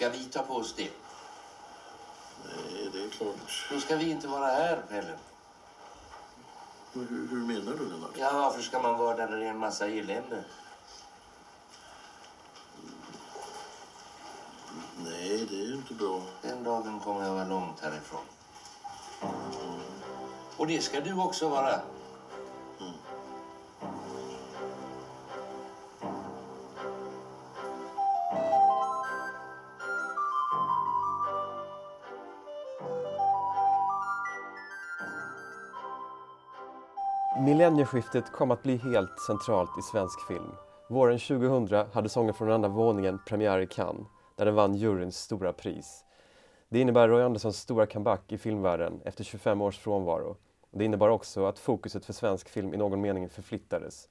Ska vi ta på oss det? Nej, det är klart. Då ska vi inte vara här, Pelle. Hur, hur menar du, Lennart? Ja, varför ska man vara där det är en massa elände? Nej, det är ju inte bra. Den dagen kommer jag vara långt härifrån. Och det ska du också vara. Millennieskiftet kom att bli helt centralt i svensk film. Våren 2000 hade Sången från andra våningen premiär i Cannes, där den vann juryns stora pris. Det innebär Roy Anderssons stora comeback i filmvärlden efter 25 års frånvaro. Det innebar också att fokuset för svensk film i någon mening förflyttades.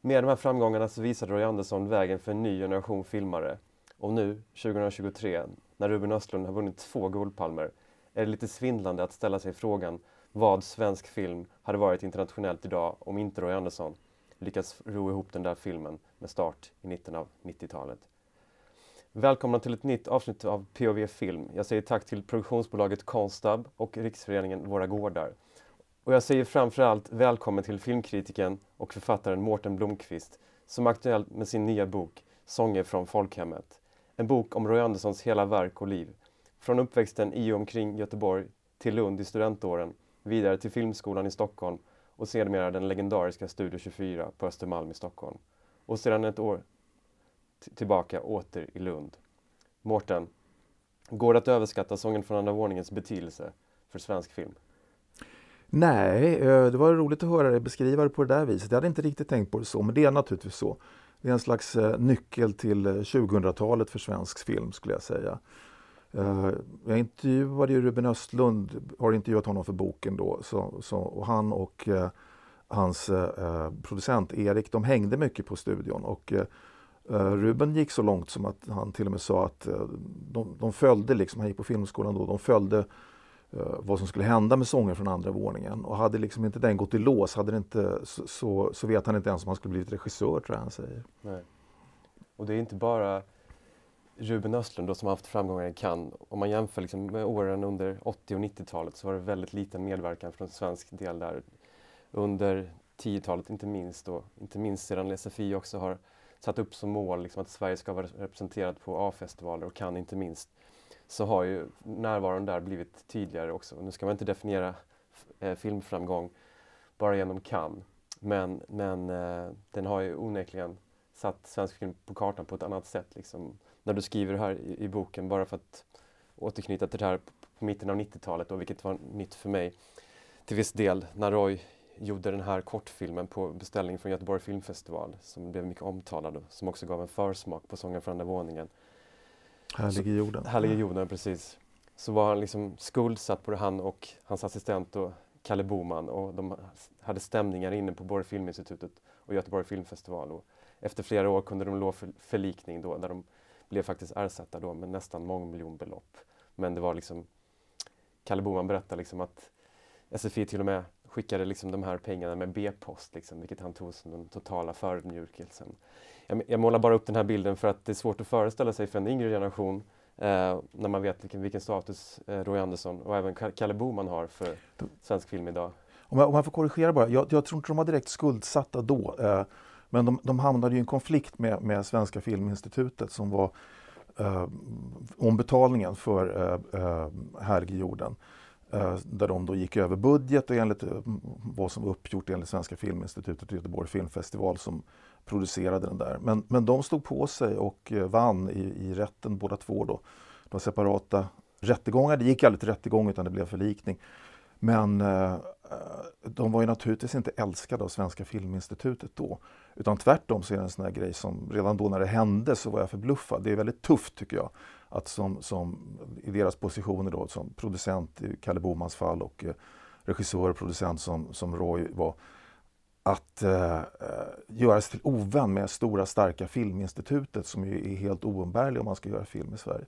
Med de här framgångarna så visade Roy Andersson vägen för en ny generation filmare. Och nu, 2023, när Ruben Östlund har vunnit två Guldpalmer, är det lite svindlande att ställa sig frågan vad svensk film hade varit internationellt idag om inte Roy Andersson lyckats ro ihop den där filmen med start i mitten av 90-talet. Välkomna till ett nytt avsnitt av POV Film. Jag säger tack till produktionsbolaget Konstab och Riksföreningen Våra Gårdar. Och jag säger framförallt välkommen till filmkritiken och författaren Mårten Blomqvist som är aktuell med sin nya bok Sånger från folkhemmet. En bok om Roy Anderssons hela verk och liv. Från uppväxten i och omkring Göteborg till Lund i studentåren, vidare till Filmskolan i Stockholm och sedermera den legendariska Studio 24 på Östermalm i Stockholm. Och sedan ett år tillbaka åter i Lund. Mårten, går det att överskatta Sången från andra våningens betydelse för svensk film? Nej, eh, det var roligt att höra dig beskriva det på det där viset. Jag hade inte riktigt tänkt på det så, men det är naturligtvis så. Det är en slags eh, nyckel till eh, 2000-talet för svensk film skulle jag säga. Eh, jag intervjuade ju Ruben Östlund, har intervjuat honom för boken då, så, så, och han och eh, hans eh, producent Erik, de hängde mycket på studion och Ruben gick så långt som att han till och med sa att de, de följde, liksom, han gick på filmskolan då, de följde vad som skulle hända med sånger från andra våningen. Och hade liksom inte den gått i lås hade det inte, så, så, så vet han inte ens om han skulle blivit regissör tror jag han säger. Nej. Och det är inte bara Ruben Östlund då, som har haft framgångar i Cannes. Om man jämför liksom med åren under 80 och 90-talet så var det väldigt liten medverkan från svensk del där. Under 10-talet inte minst då, inte minst sedan SFI också har satt upp som mål liksom, att Sverige ska vara representerat på A-festivaler och Cannes inte minst så har ju närvaron där blivit tydligare också. Nu ska man inte definiera eh, filmframgång bara genom Cannes, men, men eh, den har ju onekligen satt svensk film på kartan på ett annat sätt. Liksom. När du skriver det här i, i, boken, bara för att återknyta till det här på, på mitten av 90-talet, vilket var nytt för mig till viss del, när Roy gjorde den här kortfilmen på beställning från Göteborg Filmfestival som blev mycket omtalad och som också gav en försmak på Sången från andra våningen. Härlig i jorden. Härlig i jorden, precis. Så var han liksom skuldsatt både han och hans assistent och Kalle Boman och de hade stämningar inne på både Filminstitutet och Göteborg Filmfestival. Och efter flera år kunde de lova förlikning då, där de blev faktiskt ersatta då med nästan mångmiljonbelopp. Men det var liksom, Kalle Boman berättade liksom att SFI till och med skickade liksom de här pengarna med B-post, liksom, vilket han tog som den totala förödmjukelsen. Jag, jag målar bara upp den här bilden för att det är svårt att föreställa sig för en yngre generation eh, när man vet vilken, vilken status eh, Roy Andersson och även Kalle Boman har för svensk film idag. Om jag, om jag får korrigera bara, jag, jag, tror inte de var direkt skuldsatta då. Eh, men de, de hamnade i en konflikt med, med Svenska Filminstitutet som var eh, om betalningen för eh, eh, Härlig i jorden. Eh, där de då gick över budget och enligt eh, vad som var uppgjort enligt Svenska Filminstitutet och Göteborg Filmfestival som producerade den där. Men, men de stod på sig och eh, vann i, i rätten båda två då. Det var separata rättegångar, det gick aldrig till rättegång utan det blev förlikning. Men eh, eh de var ju naturligtvis inte älskade av Svenska Filminstitutet då. Utan tvärtom så är det en sån här grej som redan då när det hände så var jag förbluffad. Det är väldigt tufft tycker jag att som, som i deras positioner då som producent i Kalle Bomans fall och eh, regissör och producent som, som Roy var att eh, eh, göra sig till ovän med stora starka Filminstitutet som ju är helt oumbärlig om man ska göra film i Sverige.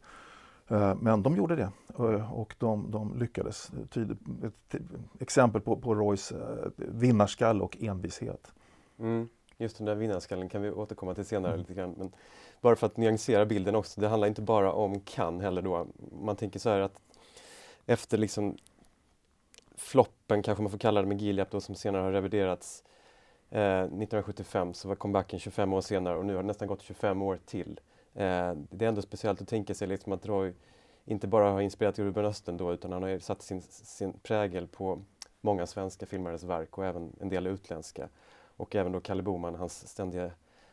Eh, men de gjorde det eh, och de, de lyckades. Ett exempel på, på Roys eh, vinnarskalle och envishet. Mm just den där vinnarskallen kan vi återkomma till senare Mm. lite grann. Men bara för att nyansera bilden också, det handlar inte bara om Cannes heller då. Man tänker så här att efter liksom floppen, kanske man får kalla det med Gilead då, som senare har reviderats eh, 1975 så var comebacken 25 år senare och nu har det nästan gått 25 år till. Eh, det är ändå speciellt att tänka sig liksom att Roy inte bara har inspirerat Ruben Östen då utan han har satt sin, sin prägel på många svenska filmares verk och även en del utländska. Och även då Kalle Boman, hans ständiga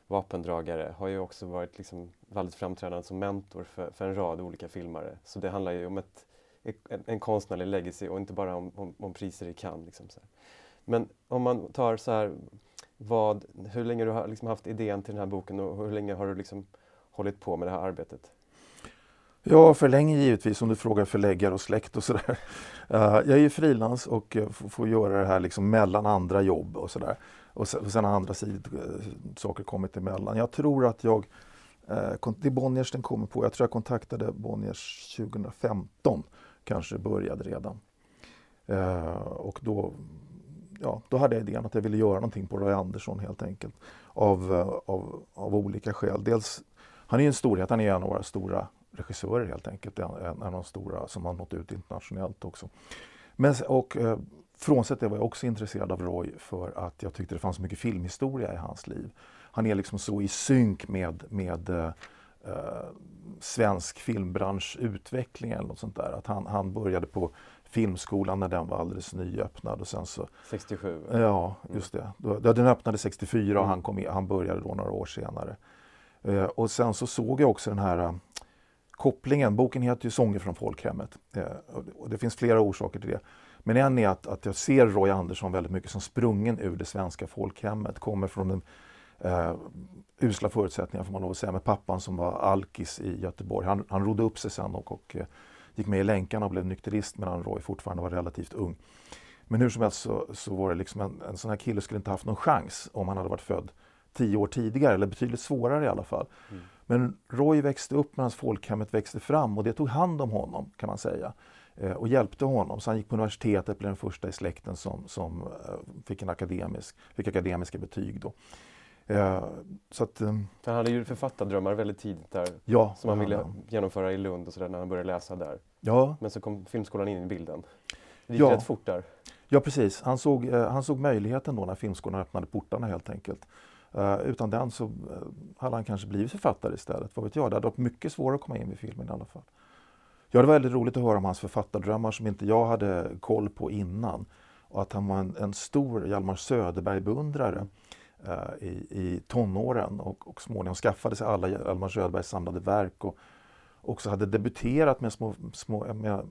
vapendragare, har ju också varit liksom väldigt framträdande som mentor för, för en rad olika filmare. Så det handlar ju om ett, en, en konstnärlig legacy och inte bara om, om, om priser i Cannes. Liksom så här. Men om man tar så här, vad, hur länge du har liksom haft idén till den här boken och hur länge har du liksom hållit på med det här arbetet? Ja, för länge givetvis om du frågar förläggare och släkt och sådär. Eh, jag är ju frilans och eh, får, göra det här liksom mellan andra jobb och sådär. Och sen, har andra sidor, eh, saker kommit emellan. Jag tror att jag, det är Bonniers den kommer på, jag tror jag kontaktade Bonniers 2015, kanske började redan. Och då, ja, då hade jag idén att jag ville göra någonting på Roy Andersson helt enkelt. Av, av, av olika skäl. Dels, han är ju en storhet, han är en av våra stora regissörer helt enkelt. En, en av de stora som har nått ut internationellt också. Men, och eh, frånsett det var jag också intresserad av Roy för att jag tyckte det fanns så mycket filmhistoria i hans liv. Han är liksom så i synk med, med eh, svensk filmbranschutveckling eller något sånt där. Att han, han började på Filmskolan när den var alldeles nyöppnad och sen så... 67? Ja, just det. Då, den öppnade 64 och han, kom in, han började då några år senare. Eh, och sen så såg jag också den här kopplingen. Boken heter ju Sånger från folkhemmet. Eh, och det finns flera orsaker till det. Men en är att, att jag ser Roy Andersson väldigt mycket som sprungen ur det svenska folkhemmet. Kommer från den eh, usla förutsättningar får man lov att säga med pappan som var alkis i Göteborg. Han, han rodde upp sig sen och, och eh, gick med i Länkarna och blev nykterist medan Roy fortfarande var relativt ung. Men hur som helst så, så var det liksom en, en sån här kille skulle inte haft någon chans om han hade varit född tio år tidigare, eller betydligt svårare i alla fall. Mm. Men Roy växte upp medan folkhemmet växte fram och det tog hand om honom kan man säga. Eh, och hjälpte honom. Så han gick på universitetet, blev den första i släkten som, som eh, fick, en akademisk, fick akademiska betyg. Då. Eh, så att, han hade ju författardrömmar väldigt tidigt där ja, som han ville genomföra i Lund och sådär när han började läsa där. Ja. Men så kom Filmskolan in i bilden. Det gick Ja. rätt fort där. Ja precis, han såg, han såg möjligheten då när Filmskolan öppnade portarna helt enkelt. Uh, utan den så eh, hade han kanske blivit författare istället. Vad vet jag, det hade varit mycket svårare att komma in i filmen i alla fall. Ja, det var väldigt roligt att höra om hans författardrömmar som inte jag hade koll på innan. Och att han var en, en stor Hjalmar Söderberg-beundrare uh, i, i tonåren och, och småningom skaffade sig alla Hjalmar Söderbergs samlade verk och också hade debuterat med små, små med,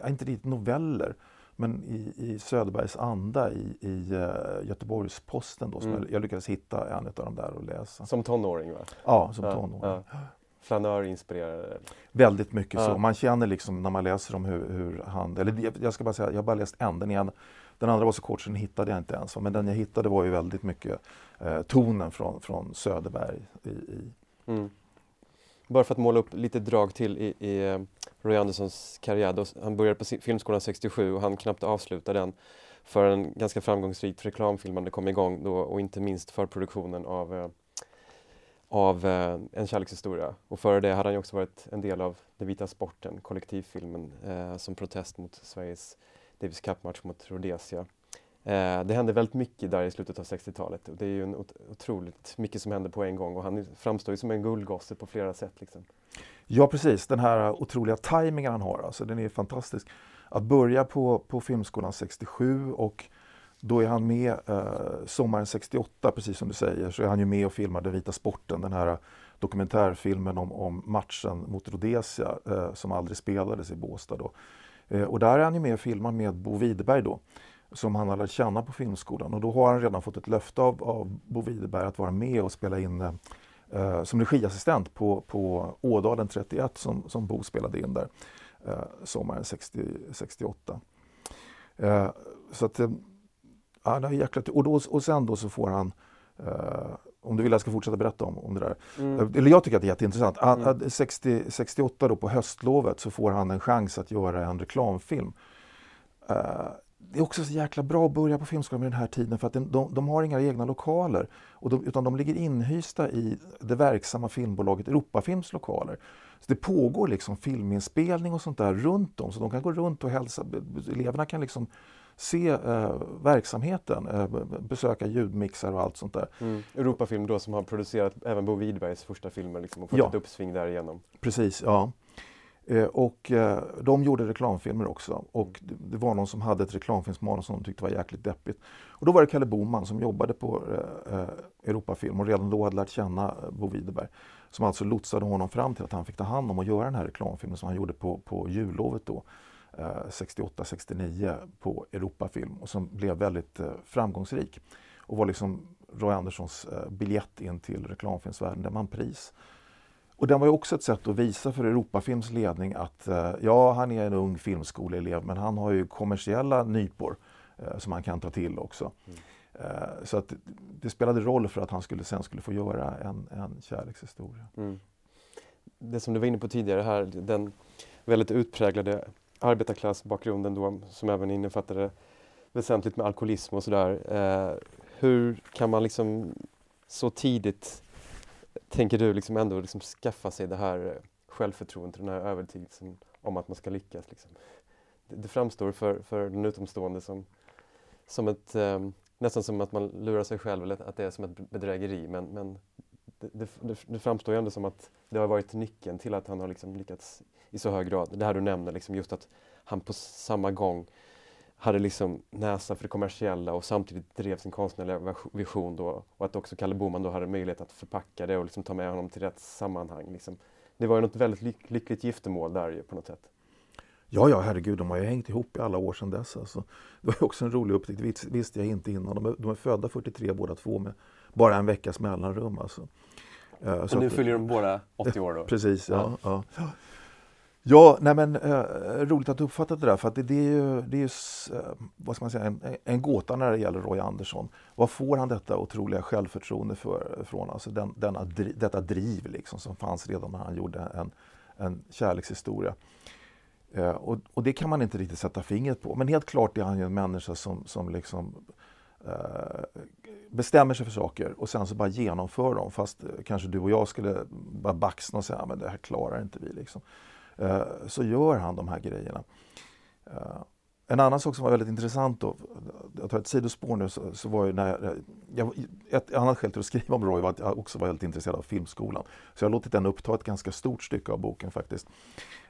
ja, inte riktigt noveller, men i, i Söderbergs anda i, i uh, Göteborgs-Posten då, som Mm. jag, jag lyckades hitta en av dem där och läsa. Som tonåring va? Ja, som Ja, tonåring. ja. Flanör-inspirerad. Väldigt mycket så. Ja. Man känner liksom när man läser om hur, hur han, eller jag- jag ska bara säga, jag har bara läst en, den ena. Den andra var så kort så den hittade jag inte ens. Men den jag hittade var ju väldigt mycket eh, tonen från, från Söderberg i, i Mm. Bara för att måla upp lite drag till i, i eh, Roy Anderssons karriär. Då, han började på Filmskolan 67 och han knappt avslutade den förrän ganska framgångsrikt reklamfilmande kom igång då och inte minst förproduktionen av, eh, av eh, En kärlekshistoria. Och före det hade han ju också varit en del av Den vita sporten, kollektivfilmen, eh, som protest mot Sveriges Davis Cup-match mot Rhodesia. Eh, det hände väldigt mycket där i slutet av 60-talet och det är ju en otroligt mycket som händer på en gång och han framstår ju som en guldgosse på flera sätt. Liksom. Ja precis, den här otroliga tajmingen han har, alltså, den är fantastisk. Att börja på, på Filmskolan 67 och då är han med eh, sommaren 68, precis som du säger, så är han ju med och filmar Den vita sporten, den här dokumentärfilmen om, om matchen mot Rhodesia eh, som aldrig spelades i Båstad. Då. Eh, och där är han ju med och filmar med Bo Widerberg då, som han har lärt känna på Filmskolan. Och då har han redan fått ett löfte av, av Bo Widerberg att vara med och spela in eh, eh, som regiassistent på, på Ådalen 31 som, som Bo spelade in där eh, sommaren 60, 68. Eh, så att, eh, ja, det är jäkla och, då, och sen då så får han eh, om du vill jag ska fortsätta berätta om, om det där. Mm. Eller jag tycker att det är jätteintressant. Han- Mm. han- 60, 68 då på höstlovet så får han en chans att göra en reklamfilm. Det är också så jäkla bra att börja på Filmskolan med den här tiden för att de, de, de har inga egna lokaler. Och de, utan de ligger inhysta i det verksamma filmbolaget Europafilms lokaler. Så det pågår liksom filminspelning och sånt där runt om så de kan gå runt och hälsa. Eleverna kan liksom se eh, verksamheten, eh, besöka ljudmixar och allt sånt där. Mm. Europafilm då som har producerat även Bo Widerbergs första filmer liksom, och fått Ja. ett uppsving därigenom. Precis, ja. Eh, och eh, de gjorde reklamfilmer också och det, var någon som hade ett reklamfilmsmanus som de tyckte var jäkligt deppigt. Och då var det Kalle Boman som jobbade på eh, Europafilm och redan då hade lärt känna Bo Widerberg. Som alltså lotsade honom fram till att han fick ta hand om att göra den här reklamfilmen som han gjorde på, på jullovet då. 68-69 på Europafilm och som blev väldigt framgångsrik. Och var liksom Roy Anderssons biljett in till reklamfilmsvärlden, där man pris. Och den var ju också ett sätt att visa för Europafilms ledning att eh, ja, han är en ung filmskoleelev men han har ju kommersiella nypor eh, som han kan ta till också. Eh, så att det spelade roll för att han skulle, sen skulle få göra en, en kärlekshistoria. Mm. Det som du var inne på tidigare här, den väldigt utpräglade arbetarklassbakgrunden då, som även innefattade väsentligt med alkoholism och sådär. Eh, hur kan man liksom så tidigt, tänker du, liksom ändå liksom skaffa sig det här eh, självförtroendet, den här övertygelsen om att man ska lyckas? Liksom? Det, det framstår för, för den utomstående som, som ett, eh, nästan som att man lurar sig själv eller att det är som ett bedrägeri men, men det, det, det, det framstår ju ändå som att det har varit nyckeln till att han har liksom lyckats i så hög grad. Det här du nämner, liksom just att han på samma gång hade liksom näsa för det kommersiella och samtidigt drev sin konstnärliga vision då och att också Kalle Boman då hade möjlighet att förpacka det och liksom ta med honom till rätt sammanhang. Liksom. Det var ju något väldigt lyck- lyckligt giftermål där ju på något sätt. Ja, ja, herregud, de har ju hängt ihop i alla år sedan dess. Alltså. Det var ju också en rolig upptäckt, det vis- visste jag inte innan. De är, de är födda 43 båda två med bara en veckas mellanrum. Alltså. Eh, så Och nu att- fyller de båda 80 år då. Precis, ja. ja. Ja, nej men eh, roligt att du uppfattat det där för att det, det är ju, det är ju eh, vad ska man säga, en, en gåta när det gäller Roy Andersson. Vad får han detta otroliga självförtroende för, från? Alltså den, denna, detta driv liksom som fanns redan när han gjorde en, en kärlekshistoria. Eh, och, och det kan man inte riktigt sätta fingret på. Men helt klart är han ju en människa som, som liksom eh, bestämmer sig för saker och sen så bara genomför dem fast eh, kanske du och jag skulle bara baxna och säga men det här klarar inte vi. Liksom. Eh, så gör han de här grejerna. Eh, en annan sak som var väldigt intressant då, jag tar ett sidospår nu, så, så var ju när jag, jag, ett annat skäl till att skriva om Roy var att jag också var väldigt intresserad av filmskolan. Så jag har låtit den uppta ett ganska stort stycke av boken faktiskt.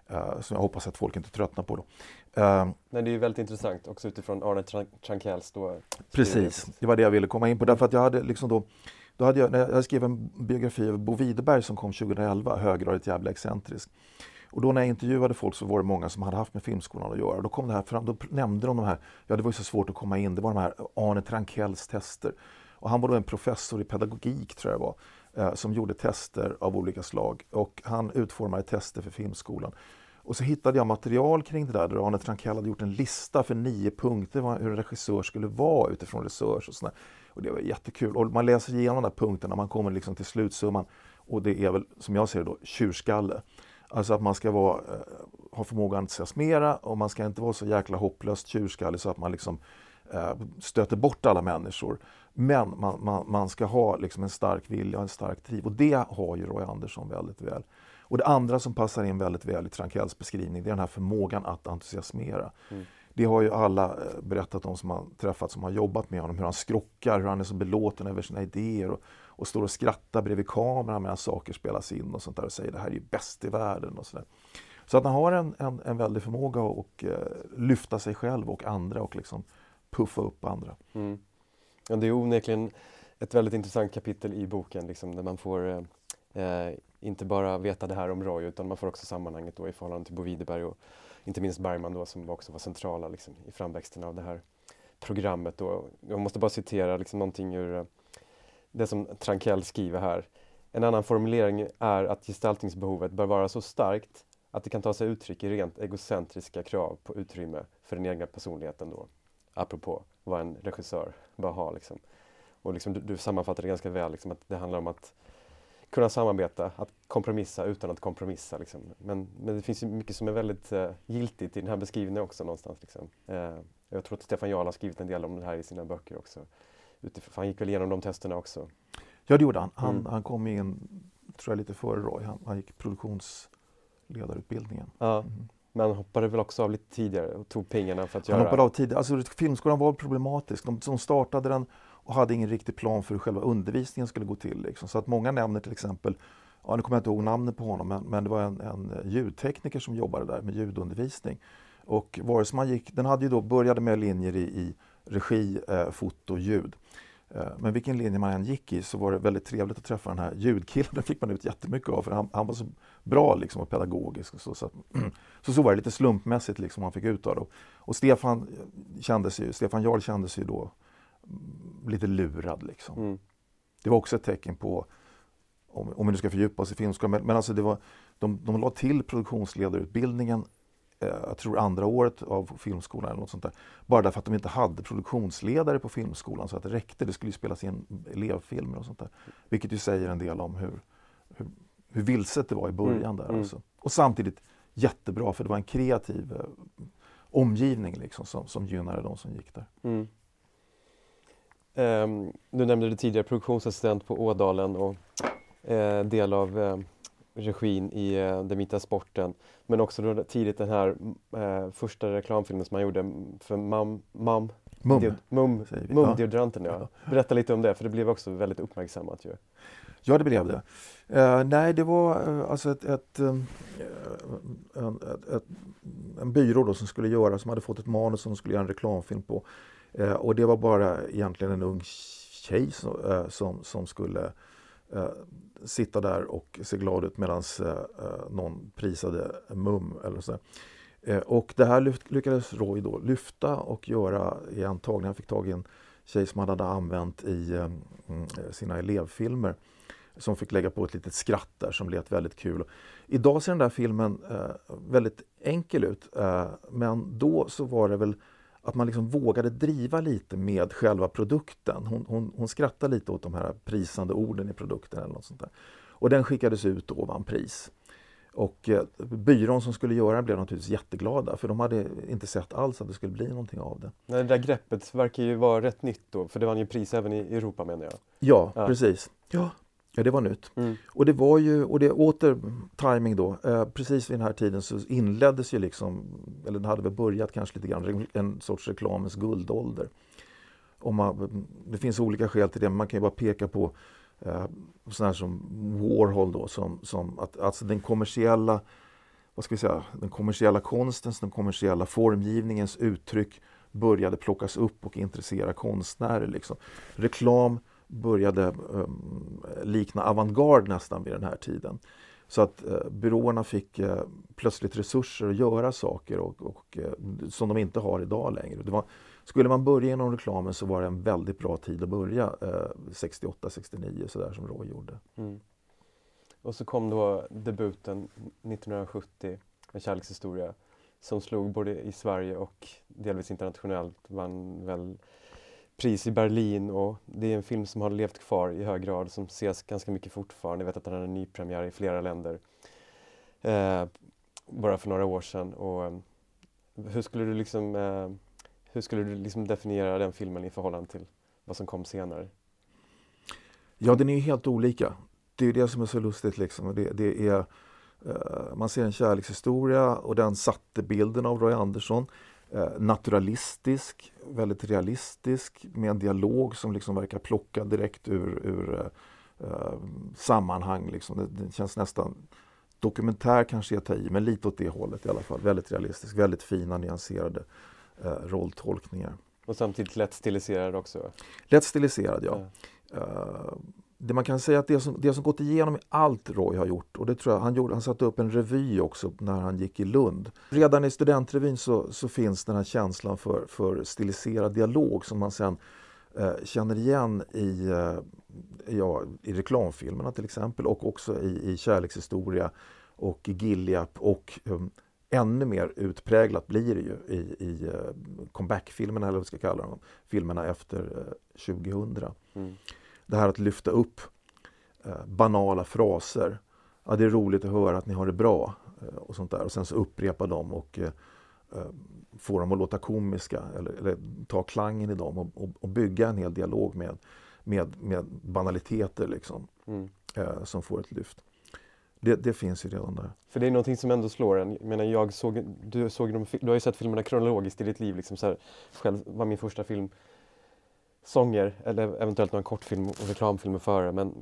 Eh, som jag hoppas att folk inte tröttnar på då. Eh, Nej, det är ju väldigt intressant också utifrån Arne Tran- Trankells då. Precis, det var det jag ville komma in på. Därför att jag hade liksom då, då hade jag, när jag skrev en biografi av Bo Widerberg som kom 2011, höggradigt jävla excentrisk. Och då när jag intervjuade folk så var det många som hade haft med Filmskolan att göra. Då kom det här fram, då nämnde de de här, ja det var ju så svårt att komma in, det var de här Arne Trankells tester. Och han var då en professor i pedagogik tror jag det var, eh, som gjorde tester av olika slag. Och han utformade tester för Filmskolan. Och så hittade jag material kring det där, där Arne Trankell hade gjort en lista för nio punkter hur en regissör skulle vara utifrån resurs och sådär. Och det var jättekul. Och man läser igenom de där punkterna, man kommer liksom till slutsumman. Och det är väl, som jag ser det då, tjurskalle. Alltså att man ska vara, eh, ha förmåga att entusiasmera och man ska inte vara så jäkla hopplöst tjurskallig så att man liksom eh, stöter bort alla människor. Men man, man, man ska ha liksom en stark vilja och en stark driv. Och det har ju Roy Andersson väldigt väl. Och det andra som passar in väldigt väl i Trankells beskrivning det är den här förmågan att entusiasmera. Det har ju alla eh, berättat om som har träffat som har jobbat med honom, hur han skrockar, hur han är så belåten över sina idéer och, och står och skrattar bredvid kameran medan saker spelas in och sånt där och säger det här är ju bäst i världen och sådär. Så att han har en, en, en väldig förmåga att och, eh, lyfta sig själv och andra och liksom puffa upp andra. Mm. Ja, det är onekligen ett väldigt intressant kapitel i boken liksom, där man får eh, eh inte bara veta det här om Roy utan man får också sammanhanget då i förhållande till Bo Widerberg och inte minst Bergman då som också var centrala liksom, i framväxten av det här programmet. Då. Jag måste bara citera liksom, någonting ur eh, det som Trankell skriver här. En annan formulering är att gestaltningsbehovet bör vara så starkt att det kan ta sig uttryck i rent egocentriska krav på utrymme för den egna personligheten då. Apropå vad en regissör bör ha. Liksom. Och liksom, du, du sammanfattar det ganska väl, liksom, att det handlar om att kunna samarbeta, att kompromissa utan att kompromissa. Liksom. Men, men det finns ju mycket som är väldigt eh, giltigt i den här beskrivningen också någonstans. Liksom. Eh, Jag tror att Stefan Jarl har skrivit en del om det här i sina böcker också. Utifrån, han gick väl igenom de testerna också. Ja, det gjorde han. Han, Mm. han kom in, tror jag, lite före Roy. Han, han gick produktionsledarutbildningen. Ja, Mm. men han hoppade väl också av lite tidigare och tog pengarna för att Han göra... hoppade av tidigt. Alltså, filmskolan var problematisk. De som startade den och hade ingen riktig plan för hur själva undervisningen skulle gå till. Liksom. Så att många nämner till exempel, ja, nu kommer jag inte ihåg namnet på honom, men, men det var en, en ljudtekniker som jobbade där med ljudundervisning. Och vare sig man gick, den hade ju då började med linjer i, i regi, eh, foto och ljud. Eh, Men vilken linje man än gick i så var det väldigt trevligt att träffa den här ljudkillen. Den fick man ut jättemycket av för han, han var så bra liksom och pedagogisk. Och så, så, att, så så var det lite slumpmässigt liksom man fick ut av det. Och Stefan, kändes ju, Stefan Jarl kändes ju då mm, lite lurad. Liksom. Mm. Det var också ett tecken på, om, om vi nu ska fördjupa oss i filmskolan, men, men alltså det var, de, de la till produktionsledarutbildningen jag tror andra året av filmskolan eller något sånt där. Bara därför att de inte hade produktionsledare på filmskolan så att det räckte. Det skulle ju spelas in elevfilmer och sånt där. Vilket ju säger en del om hur, hur, hur vilset det var i början Mm, där. mm. Alltså. Och samtidigt jättebra för det var en kreativ eh, omgivning liksom, som, som gynnade de som gick där. Mm. Ehm, du nämnde du tidigare produktionsassistent på Ådalen och eh, del av eh, regin i eh, Den vita sporten. Men också då tidigt den här eh, första reklamfilmen som man gjorde för Mam, mam, Mum. deo- mum, mum deodoranten. Ja. Berätta lite om det, för det blev också väldigt uppmärksammat ju. Ja, det blev det. Eh, nej, det var eh, alltså ett, ett, eh, en, ett, ett, en byrå då som skulle göra, som hade fått ett manus som de skulle göra en reklamfilm på. Eh, och det var bara egentligen en ung tjej som, eh, som, som skulle eh, sitta där och se glad ut medan eh, eh, någon prisade Mum eller så. Eh, och det här lyft, lyckades Roy då lyfta och göra i en tagning. Han fick tag i en tjej som han hade använt i eh, mm, eh, sina elevfilmer som fick lägga på ett litet skratt där som lät väldigt kul. Idag ser den där filmen eh, väldigt enkel ut eh, men då så var det väl att man liksom vågade driva lite med själva produkten. Hon, hon, hon skrattade lite åt de här prisande orden i produkten eller något sånt där. Och den skickades ut och vann pris. Och eh, byrån som skulle göra den blev naturligtvis jätteglada för de hade inte sett alls att det skulle bli någonting av det. Nej, det där greppet verkar ju vara rätt nytt då, för det vann ju pris även i Europa menar jag. Ja, Ja. precis. Ja. Ja, det var nytt. Mm. Och det var ju, och det åter timing då, eh, precis vid den här tiden så inleddes ju liksom, eller den hade väl börjat kanske lite grann, en sorts reklamens guldålder. Om man, det finns olika skäl till det, men man kan ju bara peka på eh, sådana här som Warhol då, som, som att alltså den kommersiella, vad ska vi säga, den kommersiella konstens, den kommersiella formgivningens uttryck började plockas upp och intressera konstnärer. Liksom. Reklam började um, likna avantgarde nästan vid den här tiden. Så att eh, byråerna fick eh, plötsligt resurser att göra saker och, och, eh, som de inte har idag längre. Det var, skulle man börja inom reklamen så var det en väldigt bra tid att börja, eh, 68, 69 sådär som Roy gjorde. Mm. Och så kom då debuten 1970, En kärlekshistoria, som slog både i Sverige och delvis internationellt. Vann väl pris i Berlin och det är en film som har levt kvar i hög grad, som ses ganska mycket fortfarande. Jag vet att den hade en nypremiär i flera länder eh, bara för några år sedan. Och, eh, hur skulle du liksom, eh, hur skulle du liksom definiera den filmen i förhållande till vad som kom senare? Ja, den är ju helt olika. Det är ju det som är så lustigt. Liksom. Det, det är, eh, man ser en kärlekshistoria och den satte bilden av Roy Andersson. Eh, naturalistisk, väldigt realistisk med en dialog som liksom verkar plocka direkt ur, ur eh, sammanhang. Liksom. Det, det känns nästan dokumentär kanske jag tar i, men lite åt det hållet i alla fall. Väldigt realistisk, väldigt fina nyanserade eh, rolltolkningar. Och samtidigt lätt stiliserad också. Lätt stiliserad, ja. Eh, det man kan säga att det som, det som gått igenom i allt Roy har gjort, och det tror jag, han, gjorde, han satte upp en revy också när han gick i Lund. Redan i studentrevyn så, så finns den här känslan för, för stiliserad dialog som man sen eh, känner igen i, eh, ja, i reklamfilmerna till exempel och också i, i Kärlekshistoria och i Gilliap och um, ännu mer utpräglat blir det ju i, i eh, comeback-filmerna eller vad vi ska kalla dem, filmerna efter eh, uh, 2000 Mm det här att lyfta upp eh, banala fraser. Ja, det är roligt att höra att ni har det bra eh, och sånt där. Och sen så upprepa dem och eh, få dem att låta komiska eller, eller ta klangen i dem och, och, och, bygga en hel dialog med, med, med banaliteter liksom, Mm. som får ett lyft. Det, det, finns ju redan där. För det är någonting som ändå slår en. Jag menar, jag såg, du, såg de, du har ju sett filmerna kronologiskt i ditt liv. Liksom så här, själv var min första film sånger eller eventuellt någon kortfilm och reklamfilmer före. Men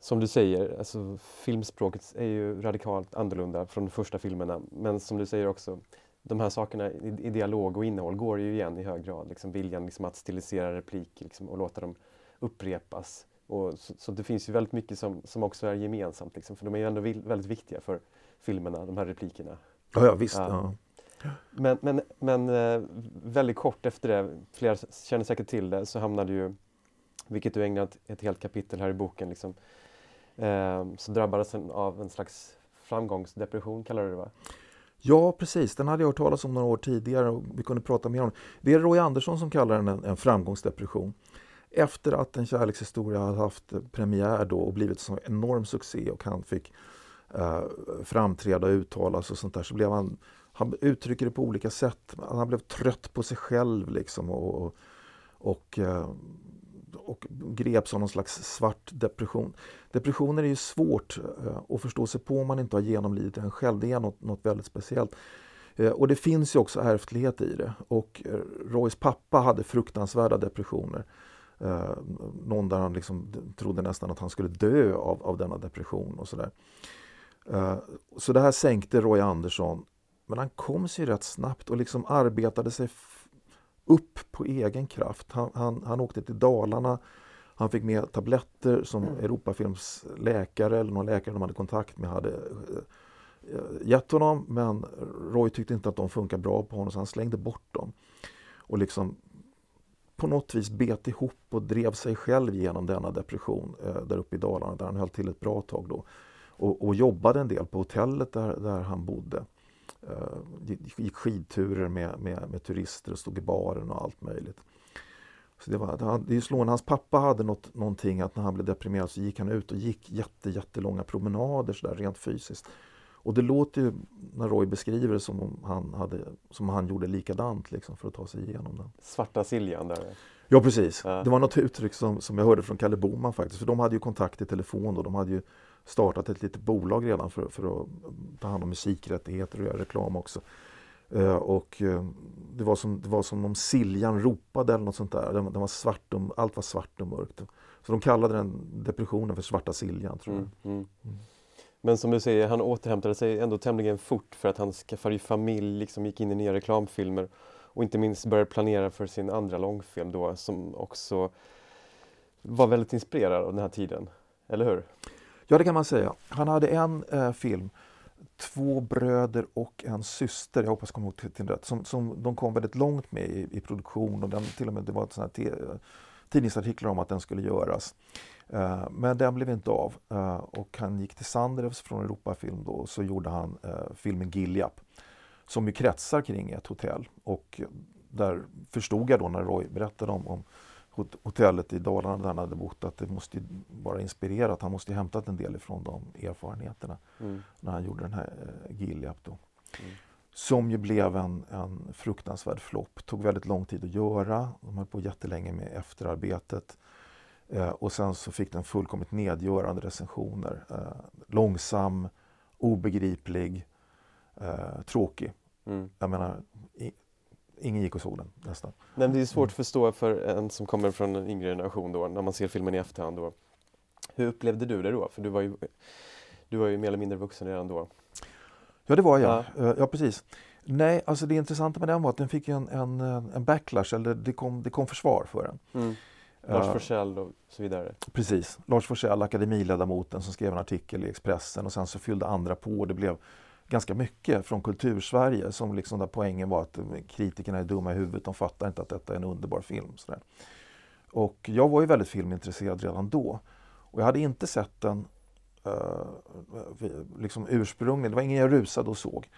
som du säger, alltså, filmspråket är ju radikalt annorlunda från de första filmerna. Men som du säger också, de här sakerna i, i dialog och innehåll går ju igen i hög grad. Liksom viljan liksom att stilisera repliker liksom, och låta dem upprepas. Och så, så, det finns ju väldigt mycket som, som också är gemensamt, liksom, för de är ju ändå väldigt viktiga för filmerna, de här replikerna. Ja, ja visst. Ja. Ja. Men, men, men eh, väldigt kort efter det, flera känner säkert till det, så hamnade ju, vilket du ägnat ett helt kapitel här i boken, liksom, eh, så drabbades den av en slags framgångsdepression, kallar du det va? Ja, precis. Den hade jag hört talas om några år tidigare och vi kunde prata mer om det. är Roy Andersson som kallar den en, en framgångsdepression. Efter att En kärlekshistoria hade haft premiär då och blivit en enorm succé och han fick eh, framträda och uttala sig och sånt där så blev han, han uttrycker det på olika sätt. Han blev trött på sig själv liksom och, och, och, eh, och greps av någon slags svart depression. Depressioner är ju svårt eh, att förstå sig på om man inte har genomlidit den själv. Det är något, något väldigt speciellt. Eh, och det finns ju också ärftlighet i det. Och Roys pappa hade fruktansvärda depressioner. Någon där han liksom trodde nästan att han skulle dö av, av denna depression och sådär. Så det här sänkte Roy Andersson. Men han kom sig rätt snabbt och liksom arbetade sig upp på egen kraft. Han, han, han åkte till Dalarna. Han fick med tabletter som Europafilms läkare eller någon läkare de hade kontakt med hade eh, gett honom. Men Roy tyckte inte att de funkar bra på honom så han slängde bort dem. Och liksom på något vis bet ihop och drev sig själv genom denna depression eh, där uppe i Dalarna där han höll till ett bra tag då. Och, och jobbade en del på hotellet där, där han bodde. Eh, gick skidturer med, med, med, turister och stod i baren och allt möjligt. Så det, var, det är slående. Hans pappa hade något, någonting att när han blev deprimerad så gick han ut och gick jätte, jättelånga promenader så där, rent fysiskt. Och det låter ju, när Roy beskriver det, som om han, hade, som han gjorde likadant liksom, för att ta sig igenom den. Svarta Siljan där? Ja precis. Ja. Det var något uttryck som, som jag hörde från Kalle Boman faktiskt. För de hade ju kontakt i telefon och de hade ju startat ett litet bolag redan för, för att ta hand om musikrättigheter och göra reklam också. Uh, och uh, det, var som, det var som om Siljan ropade eller något sånt där. Den, den var svart och, allt var svart och mörkt. Så de kallade den depressionen för Svarta Siljan tror jag. Mm, mm. Mm. Men som du säger, han återhämtade sig ändå tämligen fort för att han skaffade familj, liksom gick in i nya reklamfilmer och inte minst började planera för sin andra långfilm då som också var väldigt inspirerad av den här tiden. Eller hur? Ja, det kan man säga. Han hade en eh, film, Två bröder och en syster, jag hoppas jag kommer ihåg titeln rätt, som, som de kom väldigt långt med i, i produktion. Och den, till och med det var ett sånt tidningsartiklar om att den skulle göras. Eh, men den blev inte av. Eh, och han gick till Sandrevs från Europafilm då. Och så gjorde han eh, filmen Giljap. Som ju kretsar kring ett hotell. Och där förstod jag då när Roy berättade om, om hotellet i Dalarna där han hade bott att det måste vara inspirerat. Han måste ha hämtat en del ifrån de erfarenheterna mm. när han gjorde den här eh, Giljap då. Mm. Som ju blev en, en fruktansvärd flopp. Tog väldigt lång tid att göra. De höll på jättelänge med efterarbetet. Eh, och sen så fick den fullkomligt nedgörande recensioner. Eh, långsam, obegriplig, eh, tråkig. Mm. Jag menar, i, ingen gick och såg den nästan. Nej, det är svårt att förstå för en som kommer från en yngre generation då, när man ser filmen i efterhand. Då. Hur upplevde du det då? För du var ju, du var ju mer eller mindre vuxen redan då. Ja, det var jag. Ja, eh, ja precis. Nej, alltså det intressanta med den var att den fick en, en, en backlash, eller det kom, det kom försvar för den. Mm. Lars uh, Forssell och så vidare. Precis. Lars Forssell, akademiledamoten som skrev en artikel i Expressen och sen så fyllde andra på. Det blev ganska mycket från kultursverige som liksom där poängen var att kritikerna är dumma i huvudet, de fattar inte att detta är en underbar film. Sådär. Och jag var ju väldigt filmintresserad redan då. Och jag hade inte sett den uh, liksom ursprungligen, det var ingen jag rusade och såg.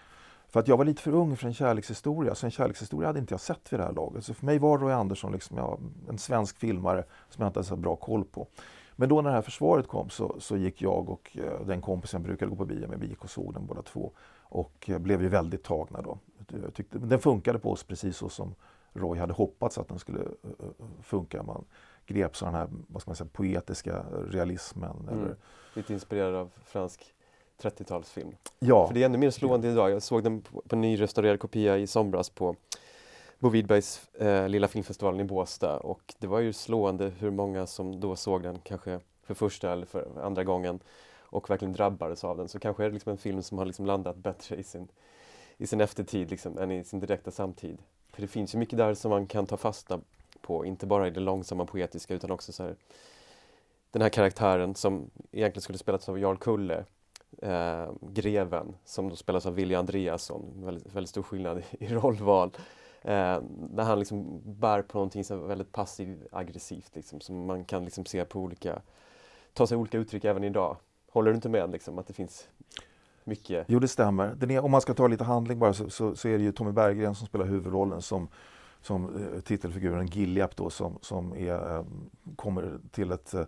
För att jag var lite för ung för en kärlekshistoria, så en kärlekshistoria hade inte jag sett vid det här laget. Så för mig var Roy Andersson liksom, ja, en svensk filmare som jag inte hade så bra koll på. Men då när det här försvaret kom så, så gick jag och eh, den kompisen jag brukade gå på bio med, vi gick och såg den båda två. Och eh, blev ju väldigt tagna då. tyckte, den funkade på oss precis så som Roy hade hoppats att den skulle uh, funka. Man greps av den här vad ska man säga, poetiska realismen. Mm. Eller, Lite inspirerad av fransk 30-talsfilm. ja, För det är ännu mer slående idag. Jag såg den på, på en nyrestaurerad kopia i somras på Bo Widerbergs eh, lilla filmfestivalen i Båstad och det var ju slående hur många som då såg den kanske för första eller för andra gången och verkligen drabbades av den. Så kanske är det liksom en film som har liksom landat bättre i sin, i sin eftertid liksom, än i sin direkta samtid. För det finns ju mycket där som man kan ta fasta på, inte bara i det långsamma poetiska utan också så här, den här karaktären som egentligen skulle spelats av Jarl Kulle, eh, greven, som då spelas av Willy Andreasson, väldigt, väldigt stor skillnad i rollval. Eh, där han liksom bär på någonting som är väldigt passiv-aggressivt, liksom, som man kan liksom se på olika, ta sig olika uttryck även idag. Håller du inte med liksom, att det finns mycket? Jo, det stämmer. Den är, om man ska ta lite handling bara så, så, så är det ju Tommy Berggren som spelar huvudrollen som, som eh, titelfiguren Giljap då som, som är, eh, kommer till ett eh,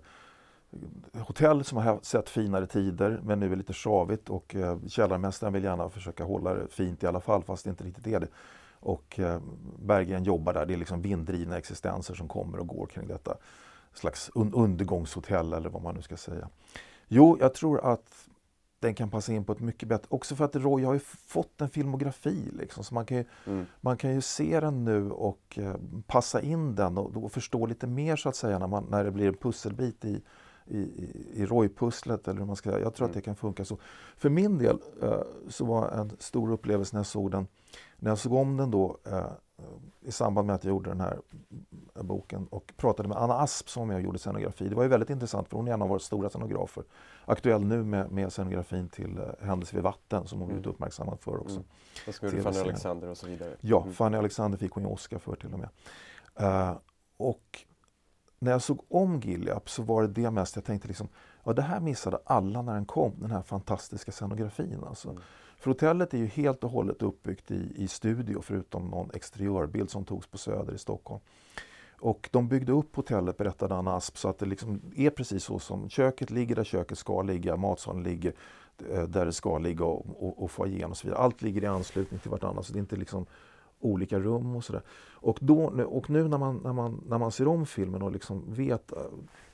hotell som har sett finare tider men nu är lite sjavigt och eh, källarmästaren vill gärna försöka hålla det fint i alla fall fast det inte riktigt är det. Och eh, Berggren jobbar där, det är liksom vinddrivna existenser som kommer och går kring detta slags un undergångshotell eller vad man nu ska säga. Jo, jag tror att den kan passa in på ett mycket bättre... Också för att Roy har ju fått en filmografi. Liksom, så man kan, ju, Mm. man kan ju se den nu och eh, passa in den och, och förstå lite mer så att säga när, man, när det blir en pusselbit i, i, i- Roy-pusslet. Eller hur man ska, jag tror att Mm. det kan funka så. För min del eh, så var en stor upplevelse när jag såg den. När jag såg om den då eh, i samband med att jag gjorde den här eh, boken och pratade med Anna Asp som och gjorde scenografi. Det var ju väldigt intressant för hon är en av våra stora scenografer. Aktuell nu med, med scenografin till uh, Händelse vid vatten som hon blivit Mm. uppmärksammad för också. Mm. Och som gjorde. Fanny Alexander och så vidare. Ja, Mm. Fanny Alexander fick hon ju Oscar för till och med. Eh, och när jag såg om Gilead så var det det mest jag tänkte liksom, ja det här missade alla när den kom, den här fantastiska scenografin alltså. Mm. För hotellet är ju helt och hållet uppbyggt i, i studio förutom någon exteriörbild som togs på Söder i Stockholm. Och de byggde upp hotellet, berättade Anna Asp, så att det liksom är precis så som köket ligger där köket ska ligga, matsalen ligger eh, där det ska ligga och, och, och foajén och så vidare. Allt ligger i anslutning till vartannat så det är inte liksom olika rum och sådär. Och, då, och nu när man, när, man, när man ser om filmen och liksom vet eh,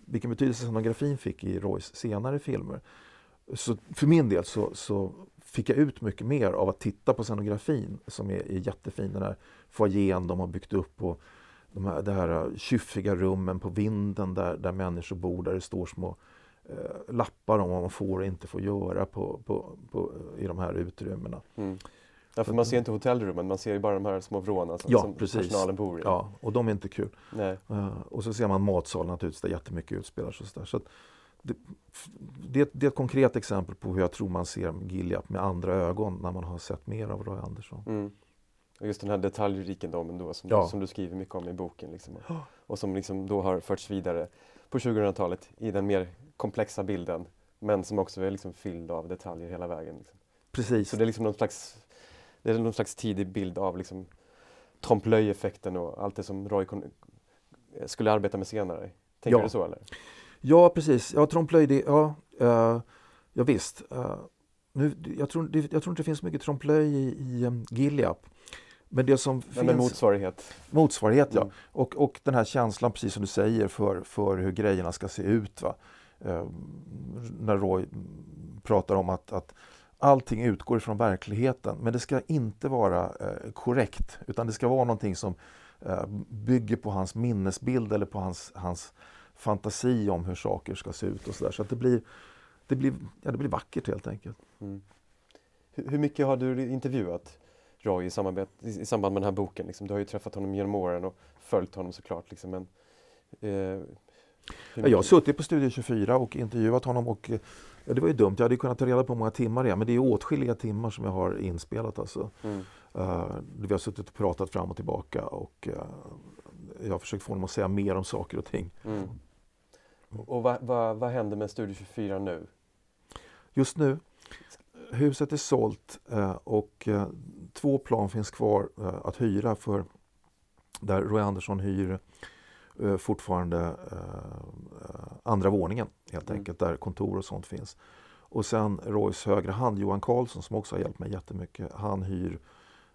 vilken betydelse scenografin fick i Roys senare filmer. Så för min del så, så fick jag ut mycket mer av att titta på scenografin som är, är jättefin. Den här foajén de har byggt upp och de här, det här eh, kyffiga rummen på vinden där, där människor bor, där det står små eh, lappar om vad man får och inte får göra på, på, på, i de här utrymmena. Mm. Ja, för man ser inte hotellrummen, man ser ju bara de här små vråna som, Ja, som personalen bor i. Ja, och de är inte kul. Nej. Eh, och så ser man matsalen naturligtvis där jättemycket utspelar sig. och Så där. Så att det, det, det är ett konkret exempel på hur jag tror man ser Gilead med andra ögon när man har sett mer av Roy Andersson. Mm. Och just den här detaljrikedomen då som, Ja. som du skriver mycket om i boken. Liksom. Ja. Och som liksom då har förts vidare på 2000-talet i den mer komplexa bilden. Men som också är liksom fylld av detaljer hela vägen. Liksom. Precis. Så det är liksom någon slags, det är någon slags tidig bild av liksom trompe l'œil-effekten och allt det som Roy skulle arbeta med senare. Tänker Ja. du så eller? Ja, precis. Ja, trompe-l'œil, det, ja, uh, ja visst. Eh, nu, jag, tror, det, jag tror inte det finns mycket trompe-l'œil i, i um, Gilead. Men det som Ja, finns... motsvarighet. Motsvarighet, ja. Mm. Och, och den här känslan, precis som du säger, för, för hur grejerna ska se ut. Va? Eh, när Roy pratar om att, att allting utgår ifrån verkligheten. Men det ska inte vara eh, korrekt, utan det ska vara någonting som eh, bygger på hans minnesbild eller på hans, hans fantasi om hur saker ska se ut och så där. Så att det blir, det blir, ja, det blir vackert helt enkelt. Mm. Hur, hur mycket har du intervjuat Roy i, samarbet, i, i samband med den här boken? Liksom? Du har ju träffat honom genom åren och följt honom såklart. Liksom, men, eh, jag har suttit på Studio 24 och intervjuat honom och eh, ja, det var ju dumt. Jag hade kunnat ta reda på hur många timmar det är men det är åtskilliga timmar som jag har inspelat. Alltså. Mm. Uh, vi har suttit och pratat fram och tillbaka och eh, jag har försökt få honom att säga mer om saker och ting. Mm. Och vad, vad, vad händer med Studio 24 nu? Just nu, huset är sålt eh, och två plan finns kvar att hyra för där Roy Andersson hyr fortfarande eh, andra våningen helt Mm. enkelt, där kontor och sånt finns. Och sen Roys högra hand Johan Karlsson som också har hjälpt mig jättemycket. Han hyr